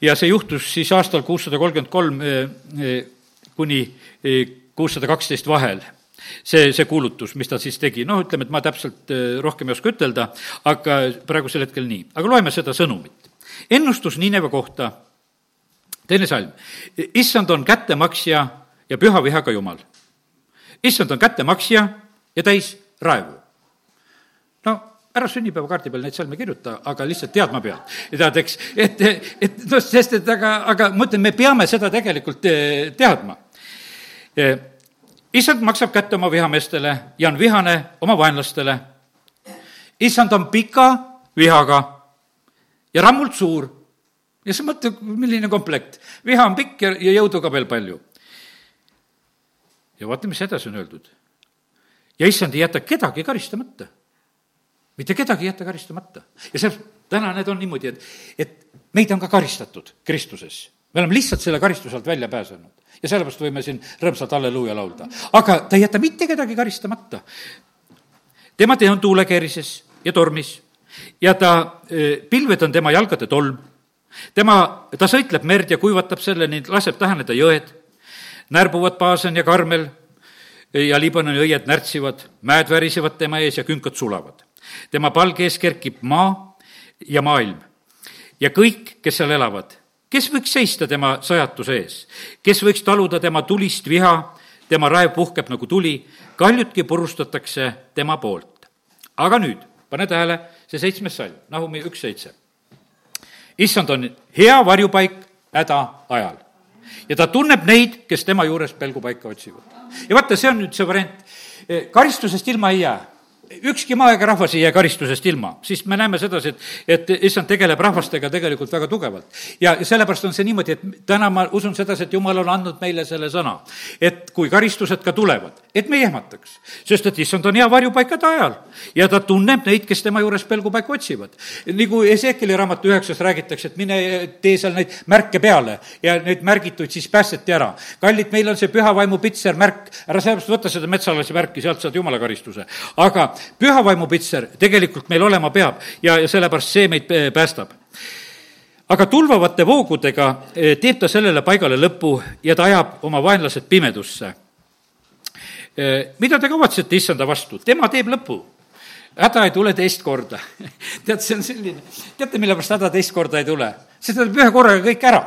ja see juhtus siis aastal kuussada kolmkümmend kolm eh, eh, kuni eh, kuussada kaksteist vahel see, see kuulutus, mis ta siis tegi, noh, ütleme, et ma täpselt rohkem ei oska ütelda, aga praegusel hetkel nii. aga loeme seda sõnumit. ennustus Nineve kohta, teine salm. issand on kättemaksja ja püha vihaga jumal. issand on kättemaksja ja täis raevu. no ära sünnipäevakaardi peal neid salme kirjuta, aga lihtsalt teadma pead. tead, eks, et, et noh, sest et aga, aga ma ütlen, me peame seda tegelikult eh, teadma. Eh, issand maksab kätte oma vihameestele ja on vihane oma vaenlastele. issand on pika vihaga ja rammult suur. ja sa mõtled, milline komplekt. viha on pikk ja, ja jõudu ka veel palju. ja vaata, mis edasi on öeldud. ja issand ei jäta kedagi karistamata mitte kedagi ei jäta karistamata. ja see, täna need on niimoodi, et, et meid on ka karistatud Kristuses. me oleme lihtsalt selle karistuse alt välja pääsenud. ja sellepärast võime siin rõõmsalt halleluuja laulda. aga ta ei jäta mitte kedagi karistamata. tema tee on tuulekeerises ja tormis ja ta, e, pilved on tema jalgade tolm. tema, ta sõitleb merd ja kuivatab selle, nii laseb täheneda jõed. närbuvad Baasen ja Karmel ja Liibanoni õied närtsivad, mäed värisevad tema ees ja künkad sulavad tema palge ees kerkib maa ja maailm ja kõik, kes seal elavad. kes võiks seista tema sajatuse ees? kes võiks taluda tema tulist viha? tema raev puhkeb nagu tuli, kaljutki purustatakse tema poolt. aga nüüd, pane tähele, see seitsmes salm, Nahumi üks seitse. issand on hea varjupaik häda ajal ja ta tunneb neid, kes tema juures pelgupaika otsivad. ja vaata, see on nüüd see variant, karistusest ilma ei jää ükski maaega rahvas ei jää karistusest ilma, siis me näeme sedasi, et, et issand tegeleb rahvastega tegelikult väga tugevalt. ja sellepärast on see niimoodi, et täna ma usun sedasi, et jumal on andnud meile selle sõna, et kui karistused ka tulevad, et me ei ehmataks. sest et issand on hea varjupaikade ajal ja ta tunneb neid, kes tema juures pelgupaika otsivad. nagu Ezekeli raamatu üheksas räägitakse, et mine tee seal neid märke peale ja neid märgituid siis päästeti ära. kallid, meil on see püha vaimu pitser märk, ära sellepärast võta seda metsalase märki, sealt saad jumala karistuse. aga püha vaimu pitser tegelikult meil olema peab ja, ja sellepärast see meid päästab aga tulvavate voogudega eh, teeb ta sellele paigale lõpu ja ta ajab oma vaenlased pimedusse. Eh, mida te kavatsete issanda vastu? tema teeb lõpu häda ei tule teist korda. tead, see on selline, teate, mille pärast häda teist korda ei tule? see tuleb ühe korraga kõik ära.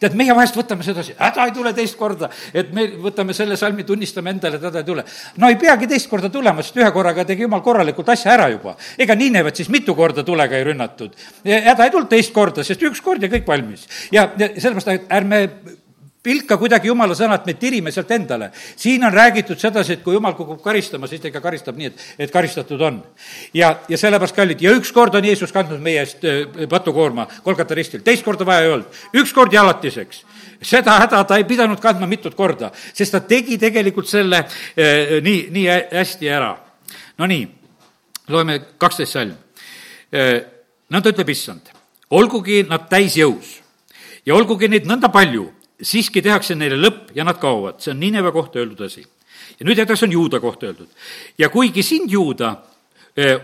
tead, meie vahest võtame sedasi, häda ei tule teist korda, et me võtame selle salmi, tunnistame endale, et häda ei tule. no ei peagi teist korda tulema, sest ühe korraga tegi jumal korralikult asja ära juba. ega Niinevet siis mitu korda tulega ei rünnatud. häda ei tulnud teist korda, sest üks kord ja kõik valmis. ja, ja sellepärast ärme pilka kuidagi jumala sõna, et me tirime sealt endale. siin on räägitud sedasi, et kui jumal kukub karistama, siis ta ikka karistab nii, et, et karistatud on. ja, ja sellepärast, kallid, ja ükskord on Jeesus kandnud meie eest patukoorma Kolgata ristil, teist korda vaja ei olnud, ükskord ja alatiseks. seda häda ta ei pidanud kandma mitut korda, sest ta tegi tegelikult selle eh, nii, nii hästi ära. Nonii, loeme kaksteist salm eh,. nõnda ütleb issand, olgugi nad täisjõus ja olgugi neid nõnda palju siiski tehakse neile lõpp ja nad kaovad, see on Nineve kohta öeldud asi. ja nüüd edasi on Juuda kohta öeldud. ja kuigi sind, Juuda,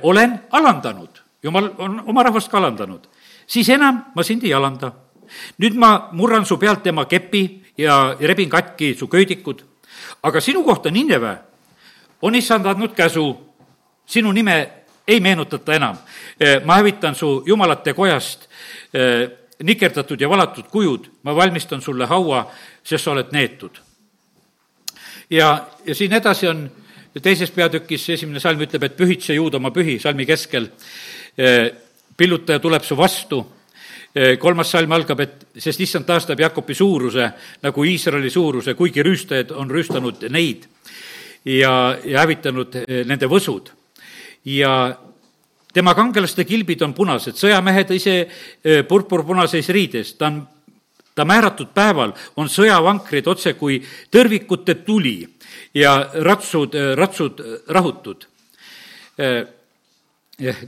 olen alandanud, jumal on oma rahvast ka alandanud, siis enam ma sind ei alanda. nüüd ma murran su pealt tema kepi ja rebin katki su köidikud, aga sinu kohta, Nineve, on issand andnud käsu, sinu nime ei meenutata enam. ma hävitan su jumalate kojast nikerdatud ja valatud kujud, ma valmistan sulle haua, sest sa oled neetud. ja, ja siin edasi on teises peatükis esimene salm ütleb, et pühitse juud oma pühi salmi keskel. pillutaja tuleb su vastu. kolmas salm algab, et sest issand taastab Jakobi suuruse nagu Iisraeli suuruse, kuigi rüüstajad on rüüstanud neid ja, ja hävitanud nende võsud. ja tema kangelaste kilbid on punased, sõjamehed ise purpurpunases riides, ta on, ta määratud päeval on sõjavankrid otse kui tõrvikute tuli ja ratsud, ratsud rahutud.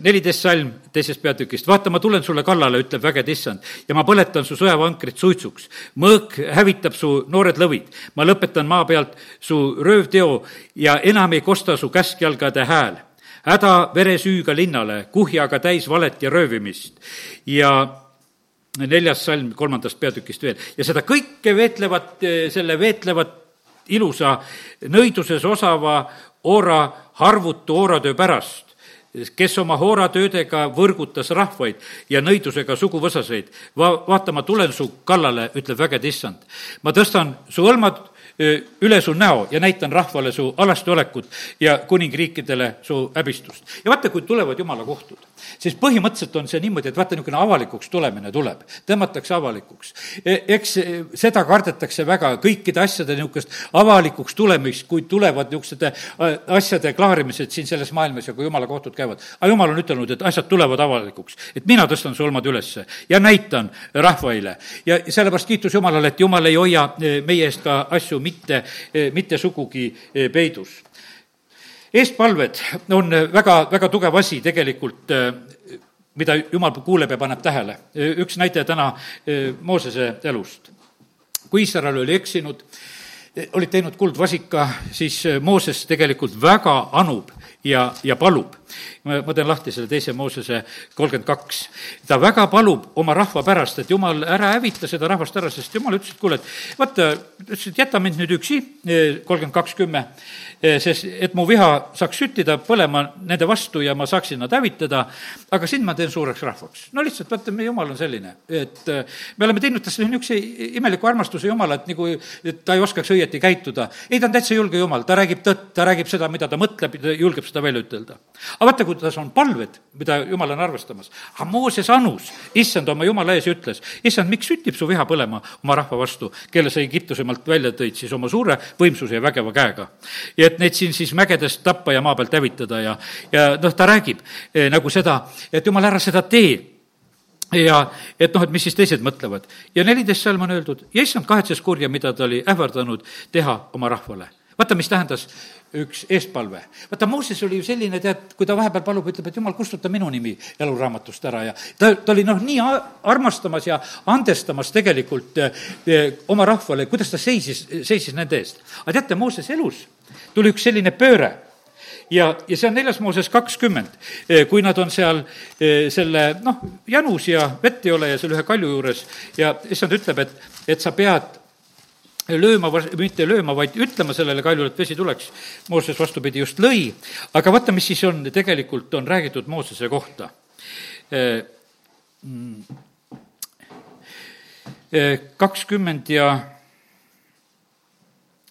neliteist salm teisest peatükist, vaata, ma tulen sulle kallale, ütleb vägede issand, ja ma põletan su sõjavankrit suitsuks. mõõk hävitab su noored lõvid, ma lõpetan maa pealt su röövteo ja enam ei kosta su käskjalgade hääl häda veresüüga linnale, kuhjaga täis valet ja röövimist. ja neljas salm kolmandast peatükist veel ja seda kõike veetlevat, selle veetlevat ilusa nõiduses osava oora harvutu ooratöö pärast kes oma hooratöödega võrgutas rahvaid ja nõidusega suguvõsaseid. Va-, vaata, ma tulen su kallale, ütleb vägede issand. ma tõstan su hõlmad üle su näo ja näitan rahvale su alasti olekut ja kuningriikidele su häbistust. ja vaata, kui tulevad jumala kohtud, siis põhimõtteliselt on see niimoodi, et vaata, niisugune avalikuks tulemine tuleb, tõmmatakse avalikuks. E, eks e, seda kardetakse väga, kõikide asjade niisugust avalikuks tulemist, kui tulevad niisuguste asjade klaarimised siin selles maailmas ja kui jumala kohtud käivad. aga jumal on ütelnud, et asjad tulevad avalikuks, et mina tõstan su hõlmad ülesse ja näitan rahvaile. ja sellepärast kiitus Jumalale, et Jumal ei hoia e, meie eest ka asju mitte, mitte sugugi eh, peidus. eestpalved on väga, väga tugev asi tegelikult, eh, mida jumal kuuleb ja paneb tähele. üks näide täna eh, Moosese elust. kui Iisrael oli eksinud, olid teinud kuldvasika, siis Mooses tegelikult väga anub ja, ja palub. ma, ma teen lahti selle teise Moosese kolmkümmend kaks. ta väga palub oma rahva pärast, et jumal, ära hävita seda rahvast ära, sest jumal ütles, et kuule, et vaata, ütles, et jäta mind nüüd üksi, kolmkümmend kaks, kümme Eh, sest et mu viha saaks süttida põlema nende vastu ja ma saaksin nad hävitada, aga sind ma teen suureks rahvaks. no lihtsalt, vaata, meie jumal on selline, et eh, me oleme teinud tast niisuguse imeliku armastuse jumala, et nagu, et ta ei oskaks õieti käituda. ei, ta on täitsa julge jumal, ta räägib tõtt, ta räägib seda, mida ta mõtleb, julgeb seda välja ütelda. aga vaata, kuidas on palved, mida jumal on arvestamas. aga Mooses anus, issand oma jumala ees ütles, issand, miks süttib su viha põlema oma rahva vastu, kelle sa Egiptusemaalt välja tõid siis oma suure võimsuse ja vägeva käega. ja et neid siin siis mägedest tappa ja maa pealt hävitada ja, ja noh, ta räägib eh, nagu seda, et jumal, ära seda tee ja et noh, et mis siis teised mõtlevad. ja neliteist salm on öeldud, ja issand kahetses kurja, mida ta oli ähvardanud teha oma rahvale. vaata, mis tähendas üks eestpalve. vaata, Mooses oli ju selline, tead, kui ta vahepeal palub, ütleb, et jumal, kustuta minu nimi eluraamatust ära ja ta, ta oli noh, nii armastamas ja andestamas tegelikult eh, oma rahvale, kuidas ta seisis, seisis nende eest. aga teate, Mooses elus tuli üks selline pööre ja, ja see on neljas Mooses kakskümmend, eh, kui nad on seal eh, selle noh, janus ja vett ei ole ja seal ühe kalju juures ja issand ütleb, et, et sa pead lööma, mitte lööma, vaid ütlema sellele kaljule, et vesi tuleks. Mooses vastupidi just lõi, aga vaata, mis siis on, tegelikult on räägitud Moosese kohta. Eh, mm, kakskümmend ja,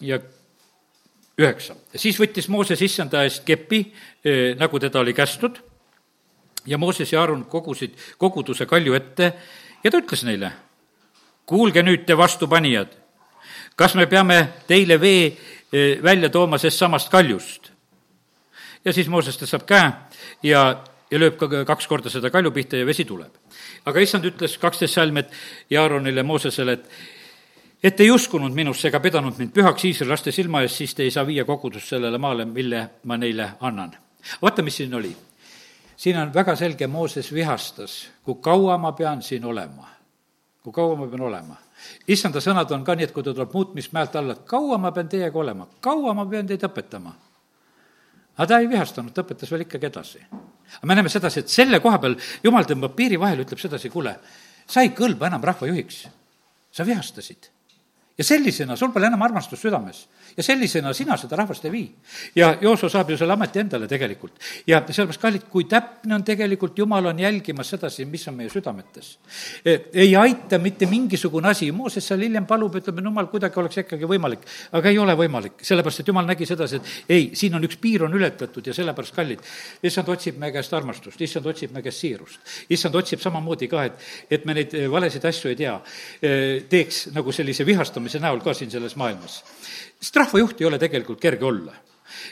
ja üheksa. siis võttis Mooses issanda eest kepi, eh, nagu teda oli kästud, ja Mooses ja Aaron kogusid koguduse kalju ette ja ta ütles neile, kuulge nüüd te vastupanijad, kas me peame teile vee eh, välja tooma sest samast kaljust? ja siis Mooses tõstab käe ja, ja lööb ka kaks korda seda kalju pihta ja vesi tuleb. aga issand ütles kaksteist salm, et ja Aaronile, Moosesele, et et ei uskunud minusse ega pidanud mind pühaks Iisraeli laste silma ees, siis te ei saa viia kogudust sellele maale, mille ma neile annan. vaata, mis siin oli. siin on väga selge, Mooses vihastas, kui kaua ma pean siin olema. kui kaua ma pean olema. Issanda sõnad on ka nii, et kui ta tuleb muutmismäelt alla, kaua ma pean teiega olema, kaua ma pean teid õpetama aga ta ei vihastanud, ta õpetas veel ikkagi edasi. aga me näeme sedasi, et selle koha peal jumal tõmbab piiri vahele, ütleb sedasi, kuule, sa ei kõlba enam rahvajuhiks. sa vihastasid ja sellisena sul pole enam armastust südames ja sellisena sina seda rahvast ei vii. ja Jooso saab ju selle ameti endale tegelikult. ja sellepärast, kallid, kui täpne on tegelikult, Jumal on jälgimas sedasi, mis on meie südametes. E, ei aita mitte mingisugune asi, Mooses seal hiljem palub, ütleb, no jumal, kuidagi oleks ikkagi võimalik, aga ei ole võimalik, sellepärast et Jumal nägi sedasi, et ei, siin on üks piir on ületatud ja sellepärast, kallid, issand otsib meie käest armastust, issand otsib meie käest siirust. issand otsib samamoodi ka, et, et me neid valesid asju ei tea, e, teeks nagu sellise vihastamise näol ka siin selles maailmas sest rahvajuht ei ole tegelikult kerge olla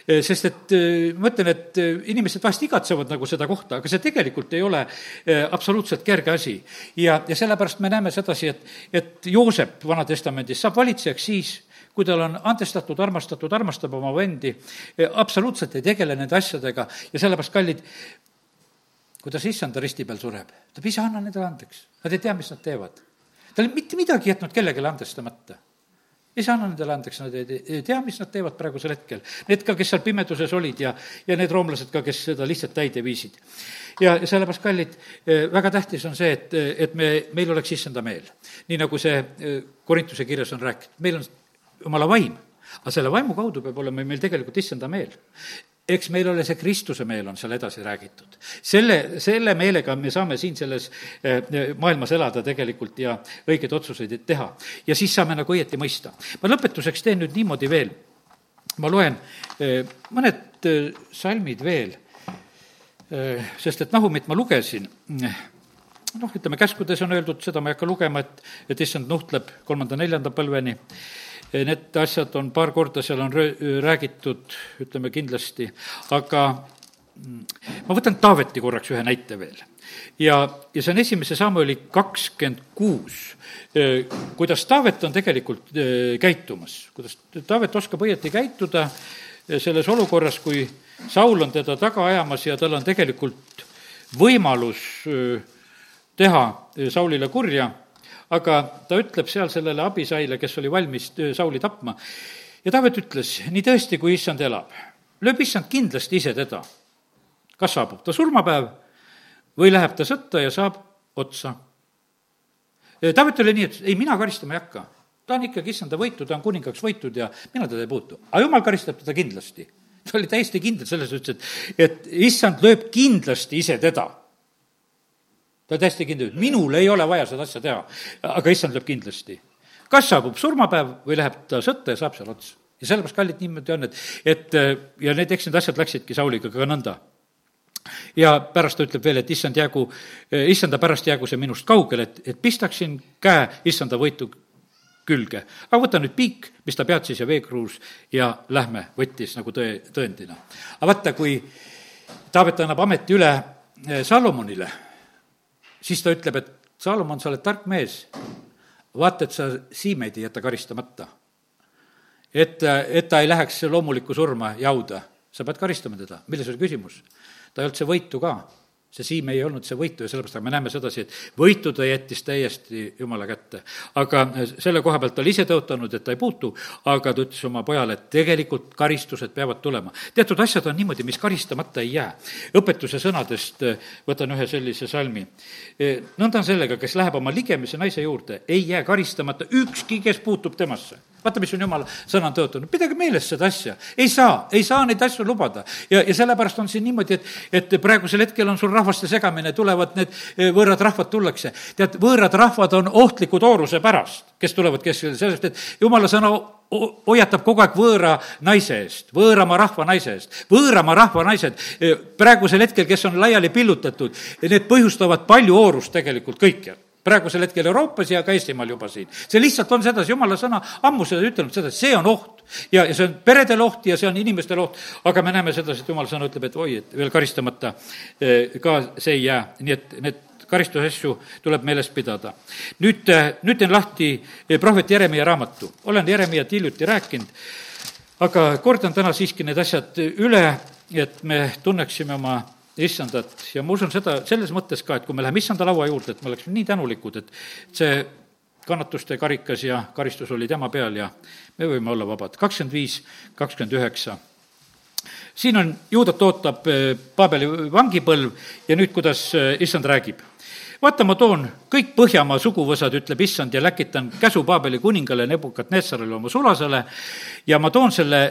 eh, sest et eh, ma ütlen, et eh, inimesed vahest igatsevad nagu seda kohta, aga see tegelikult ei ole absoluutselt kerge asi. ja, ja sellepärast me näeme sedasi, et, et Joosep Vana-testamendis saab valitsejaks siis, kui tal on andestatud, armastatud, armastab oma vendi, absoluutselt ei tegele nende asjadega ja sellepärast, kallid, kuidas issanda risti peal sureb, ta ütleb, isa, anna nendele andeks, nad ei tea, mis nad teevad. ta ei ole mitte midagi jätnud kellelegi andestamata ei saa nendele andeks, nad ei, ei tea, mis nad teevad praegusel hetkel. Need ka, kes seal pimeduses olid ja, ja need roomlased ka, kes seda lihtsalt täide viisid. ja, sellepärast, kallid, eh, väga tähtis on see, et, et me, meil oleks issanda meel. nii nagu see eh, Korintuse kirjas on rääkinud, meil on jumala vaim, aga selle vaimu kaudu peab olema meil tegelikult issanda meel eks meil ole see Kristuse meel, on seal edasi räägitud. selle, selle meelega me saame siin selles eh, maailmas elada tegelikult ja õigeid otsuseid teha. ja siis saame nagu õieti mõista. ma lõpetuseks teen nüüd niimoodi veel, ma loen eh, mõned eh, salmid veel, sest et Nahumit ma lugesin, noh, ütleme, käskudes on öeldud, seda ma ei hakka lugema, et, et issand nuhtleb kolmanda-neljanda põlveni Need asjad on paar korda seal on räägitud, ütleme kindlasti, aga mm, ma võtan Taaveti korraks ühe näite veel. ja, ja see on esimese Samueli kakskümmend kuus, kuidas Taavet on tegelikult käitumas, kuidas Taavet oskab õieti käituda selles olukorras, kui Saul on teda taga ajamas ja tal on tegelikult võimalus teha Saulile kurja aga ta ütleb seal sellele abisaile, kes oli valmis Sauli tapma, ja Taavet ütles, nii tõesti, kui issand elab, lööb issand kindlasti ise teda. kas saabub ta surmapäev või läheb ta sõtta ja saab otsa. Taavet oli nii, et ei, mina karistama ei hakka. ta on ikkagi issanda võitu, ta on kuningaks võitud ja mina teda ei puutu. aga jumal karistab teda kindlasti. ta oli täiesti kindel selles, ütles, et, et issand lööb kindlasti ise teda ta on täiesti kindel, et minul ei ole vaja seda asja teha, aga issand lööb kindlasti. kas saabub surmapäev või läheb ta sõtta ja saab seal otsa. ja sellepärast, kallid, niimoodi on, et, et ja need, eks need asjad läksidki Sauliga ka nõnda ja pärast ta ütleb veel, et issand, jäägu, issanda pärast jäägu see minust kaugele, et, et pistaksin käe issanda võitu külge. aga võta nüüd piik, mis ta peatsis ja veekruus ja lähme, võttis nagu tõe, tõendina. aga vaata, kui Taavet annab ameti üle Salomonile siis ta ütleb, et Saalomon, sa oled tark mees, vaata, et sa siimeid ei jäta karistamata. et, et ta ei läheks loomulikku surma jauda, sa pead karistama teda, milles oli küsimus? ta ei olnud see võitu ka see siim ei olnud see võitu ja sellepärast me näeme sedasi, et võitu ta jättis täiesti jumala kätte. aga selle koha pealt ta oli ise tõotanud, et ta ei puutu, aga ta ütles oma pojale, et tegelikult karistused peavad tulema. teatud asjad on niimoodi, mis karistamata ei jää. õpetuse sõnadest eh, võtan ühe sellise salmi. Eh, nõnda on sellega, kes läheb oma ligemise naise juurde, ei jää karistamata ükski, kes puutub temasse vaata, mis on jumala sõna on tõotanud, pidage meeles seda asja. ei saa, ei saa neid asju lubada. ja, ja sellepärast on siin niimoodi, et, et praegusel hetkel on sul rahvaste segamine, tulevad need eh, võõrad rahvad tullakse. tead, võõrad rahvad on ohtliku tooruse pärast, kes tulevad keskele, sellest, et jumala sõna hoiatab kogu aeg võõra naise eest, võõramaa rahva naise eest. võõramaa rahva naised eh, praegusel hetkel, kes on laiali pillutatud, need põhjustavad palju oorust tegelikult kõikjal praegusel hetkel Euroopas ja ka Eestimaal juba siin. see lihtsalt on sedasi, jumala sõna ammu seda ütelnud, seda, see on oht. ja, ja see on peredele oht ja see on inimestele oht, aga me näeme sedasi, et jumala sõna ütleb, et oi, et veel karistamata eh, ka see ei jää, nii et need karistusasju tuleb meeles pidada. nüüd, eh, nüüd teen lahti eh, prohvet Jeremiah raamatu, olen Jeremiat hiljuti rääkinud, aga kordan täna siiski need asjad üle, et me tunneksime oma issandat ja ma usun seda selles mõttes ka, et kui me läheme issanda laua juurde, et me oleksime nii tänulikud, et see kannatuste karikas ja karistus oli tema peal ja me võime olla vabad. kakskümmend viis, kakskümmend üheksa. siin on, juudat ootab eh, Paabeli vangipõlv ja nüüd, kuidas eh, issand räägib vaata, ma toon kõik Põhjamaa suguvõsad, ütleb issand, ja läkitan käsu Paabeli kuningale Nebukadnetsarile oma sulasele ja ma toon selle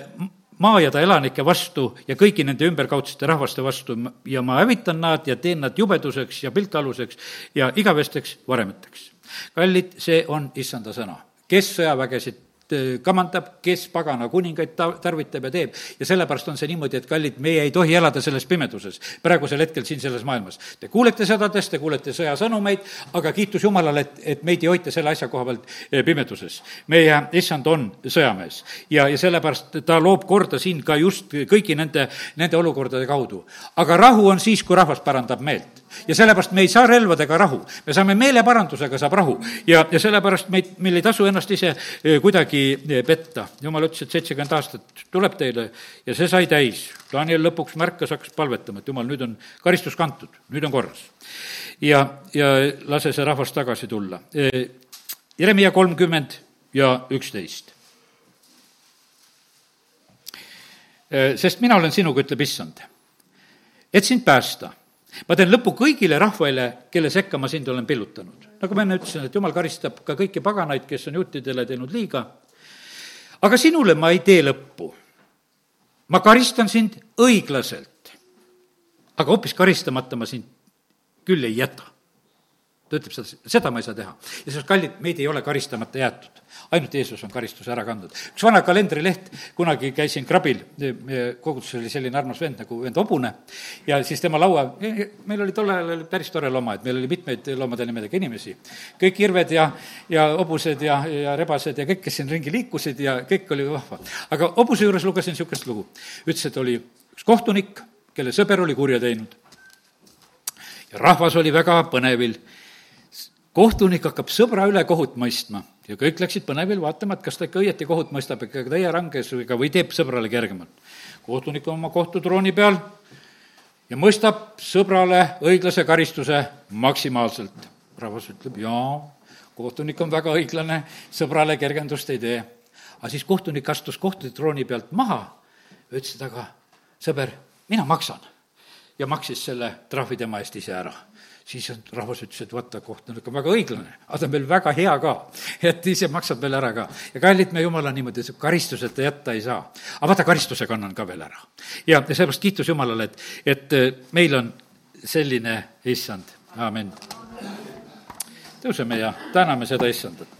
maa ja ta elanike vastu ja kõigi nende ümberkaudsete rahvaste vastu ja ma hävitan nad ja teen nad jubeduseks ja piltaluseks ja igavesteks varemeteks. kallid, see on issanda sõna. kes sõjavägesid kamandab, kes pagana kuningaid ta-, tarvitab ja teeb. ja sellepärast on see niimoodi, et kallid, meie ei tohi elada selles pimeduses, praegusel hetkel siin selles maailmas. Te kuulete sõdadest, te kuulete sõjasõnumeid, aga kiitus Jumalale, et, et meid ei hoita selle asja koha pealt äh, pimeduses. meie issand on sõjamees ja, ja sellepärast ta loob korda siin ka just kõigi nende, nende olukordade kaudu. aga rahu on siis, kui rahvas pärandab meelt ja sellepärast me ei saa relvadega rahu, me saame meeleparandusega, saab rahu. ja, ja sellepärast meid, meil ei tasu ennast ise kuidagi petta. jumal ütles, et seitsekümmend aastat tuleb teile ja see sai täis. Daniel lõpuks märkas, hakkas palvetama, et jumal, nüüd on karistus kantud, nüüd on korras. ja, ja lase see rahvas tagasi tulla. Jeremiah kolmkümmend ja üksteist. sest mina olen sinuga, ütleb issand, et sind päästa ma teen lõpu kõigile rahvaile, kelle sekka ma sind olen pillutanud. nagu ma enne ütlesin, et jumal karistab ka kõiki paganaid, kes on juutidele teinud liiga. aga sinule ma ei tee lõppu. ma karistan sind õiglaselt. aga hoopis karistamata ma sind küll ei jäta ta ütleb seda, seda ma ei saa teha. ja selles, kallid, meid ei ole karistamata jäetud. ainult Jeesus on karistuse ära kandnud. üks vana kalendrileht, kunagi käisin krabil, koguduses oli selline armas vend nagu vend Hobune, ja siis tema laua, meil oli tol ajal päris tore looma, et meil oli mitmeid loomade nimedega inimesi. kõik irved ja, ja hobused ja, ja rebased ja kõik, kes siin ringi liikusid ja kõik oli vahva. aga hobuse juures lugesin niisugust lugu. ütles, et oli üks kohtunik, kelle sõber oli kurja teinud. ja rahvas oli väga põnevil kohtunik hakkab sõbra üle kohut mõistma ja kõik läksid põnevil vaatama, et kas ta ikka õieti kohut mõistab ikka täie rangesega või teeb sõbrale kergemalt. kohtunik on oma kohtutrooni peal ja mõistab sõbrale õiglase karistuse maksimaalselt. rahvas ütleb, jaa, kohtunik on väga õiglane, sõbrale kergendust ei tee. aga siis kohtunik astus kohtutrooni pealt maha, ütles, et aga sõber, mina maksan. ja maksis selle trahvi tema eest ise ära siis rahvas ütles, et vaata, koht on väga õiglane, aga ta on veel väga hea ka, et ise maksab veel ära ka. ja kallid me Jumala niimoodi, et karistuseta jätta ei saa. aga vaata, karistuse kannan ka veel ära. ja, seepärast kiitus Jumalale, et, et äh, meil on selline issand, amin. tõuseme ja täname seda issandat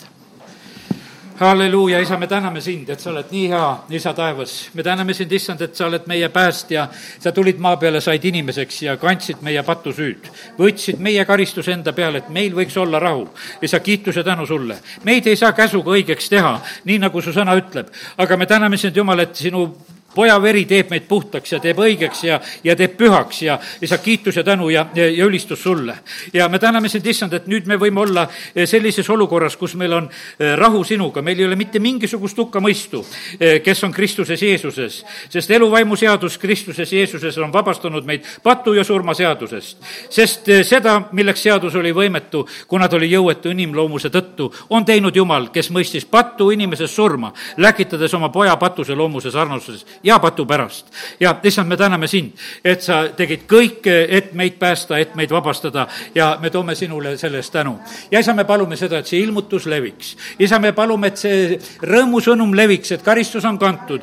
halleluuja, isa, me täname sind, et sa oled nii hea, isa taevas. me täname sind, issand, et sa oled meie päästja. sa tulid maa peale, said inimeseks ja kandsid meie patusüüd. võtsid meie karistuse enda peale, et meil võiks olla rahu. isa, kiitus ja tänu sulle. meid ei saa käsuga õigeks teha, nii nagu su sõna ütleb. aga me täname sind, Jumal, et sinu poja veri teeb meid puhtaks ja teeb õigeks ja, ja teeb pühaks ja isa, kiitus ja tänu ja, ja, ja ülistus sulle. ja me täname sind, issand, et nüüd me võime olla eh, sellises olukorras, kus meil on eh, rahu sinuga, meil ei ole mitte mingisugust hukkamõistu, eh, kes on Kristuses Jeesuses. sest eluvaimu seadus Kristuses Jeesuses on vabastanud meid patu ja surma seadusest. sest seda, milleks seadus oli võimetu, kuna ta oli jõuetu inimloomuse tõttu, on teinud Jumal, kes mõistis patu inimesest surma, läkitades oma poja patuse loomuse sarnasuses ja patu pärast. ja issand, me täname sind, et sa tegid kõike, et meid päästa, et meid vabastada ja me toome sinule selle eest tänu. ja isa, me palume seda, et see ilmutus leviks. isa, me palume, et see rõõmusõnum leviks, et karistus on kantud,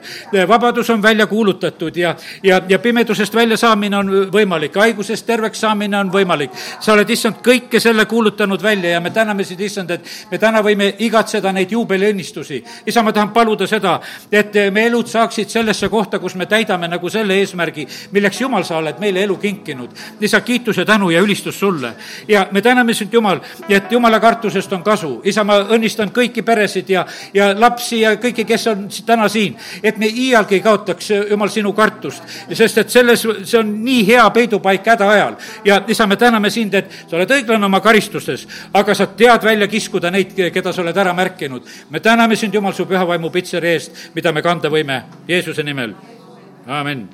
vabadus on välja kuulutatud ja, ja, ja pimedusest väljasaamine on võimalik, haigusest terveks saamine on võimalik. sa oled, issand, kõike selle kuulutanud välja ja me täname sind, issand, et me täna võime igatseda neid juubeliõnnistusi. isa, ma tahan paluda seda, et me elud saaksid sellesse sellesse kohta, kus me täidame nagu selle eesmärgi, milleks Jumal, sa oled meile elu kinkinud. isa, kiituse, tänu ja ülistus sulle. ja me täname sind, Jumal, et Jumala kartusest on kasu. isa, ma õnnistan kõiki peresid ja, ja lapsi ja kõiki, kes on täna siin, et me iialgi ei kaotaks, Jumal, sinu kartust. sest et selles, see on nii hea peidupaik häda ajal. ja isa, me täname sind, et sa oled õiglane oma karistustes, aga sa tead välja kiskuda neid, keda sa oled ära märkinud. me täname sind, Jumal, su püha vaimu pitseri eest, mida me kanda võime Jeesuse nimel. Himmel. Amén.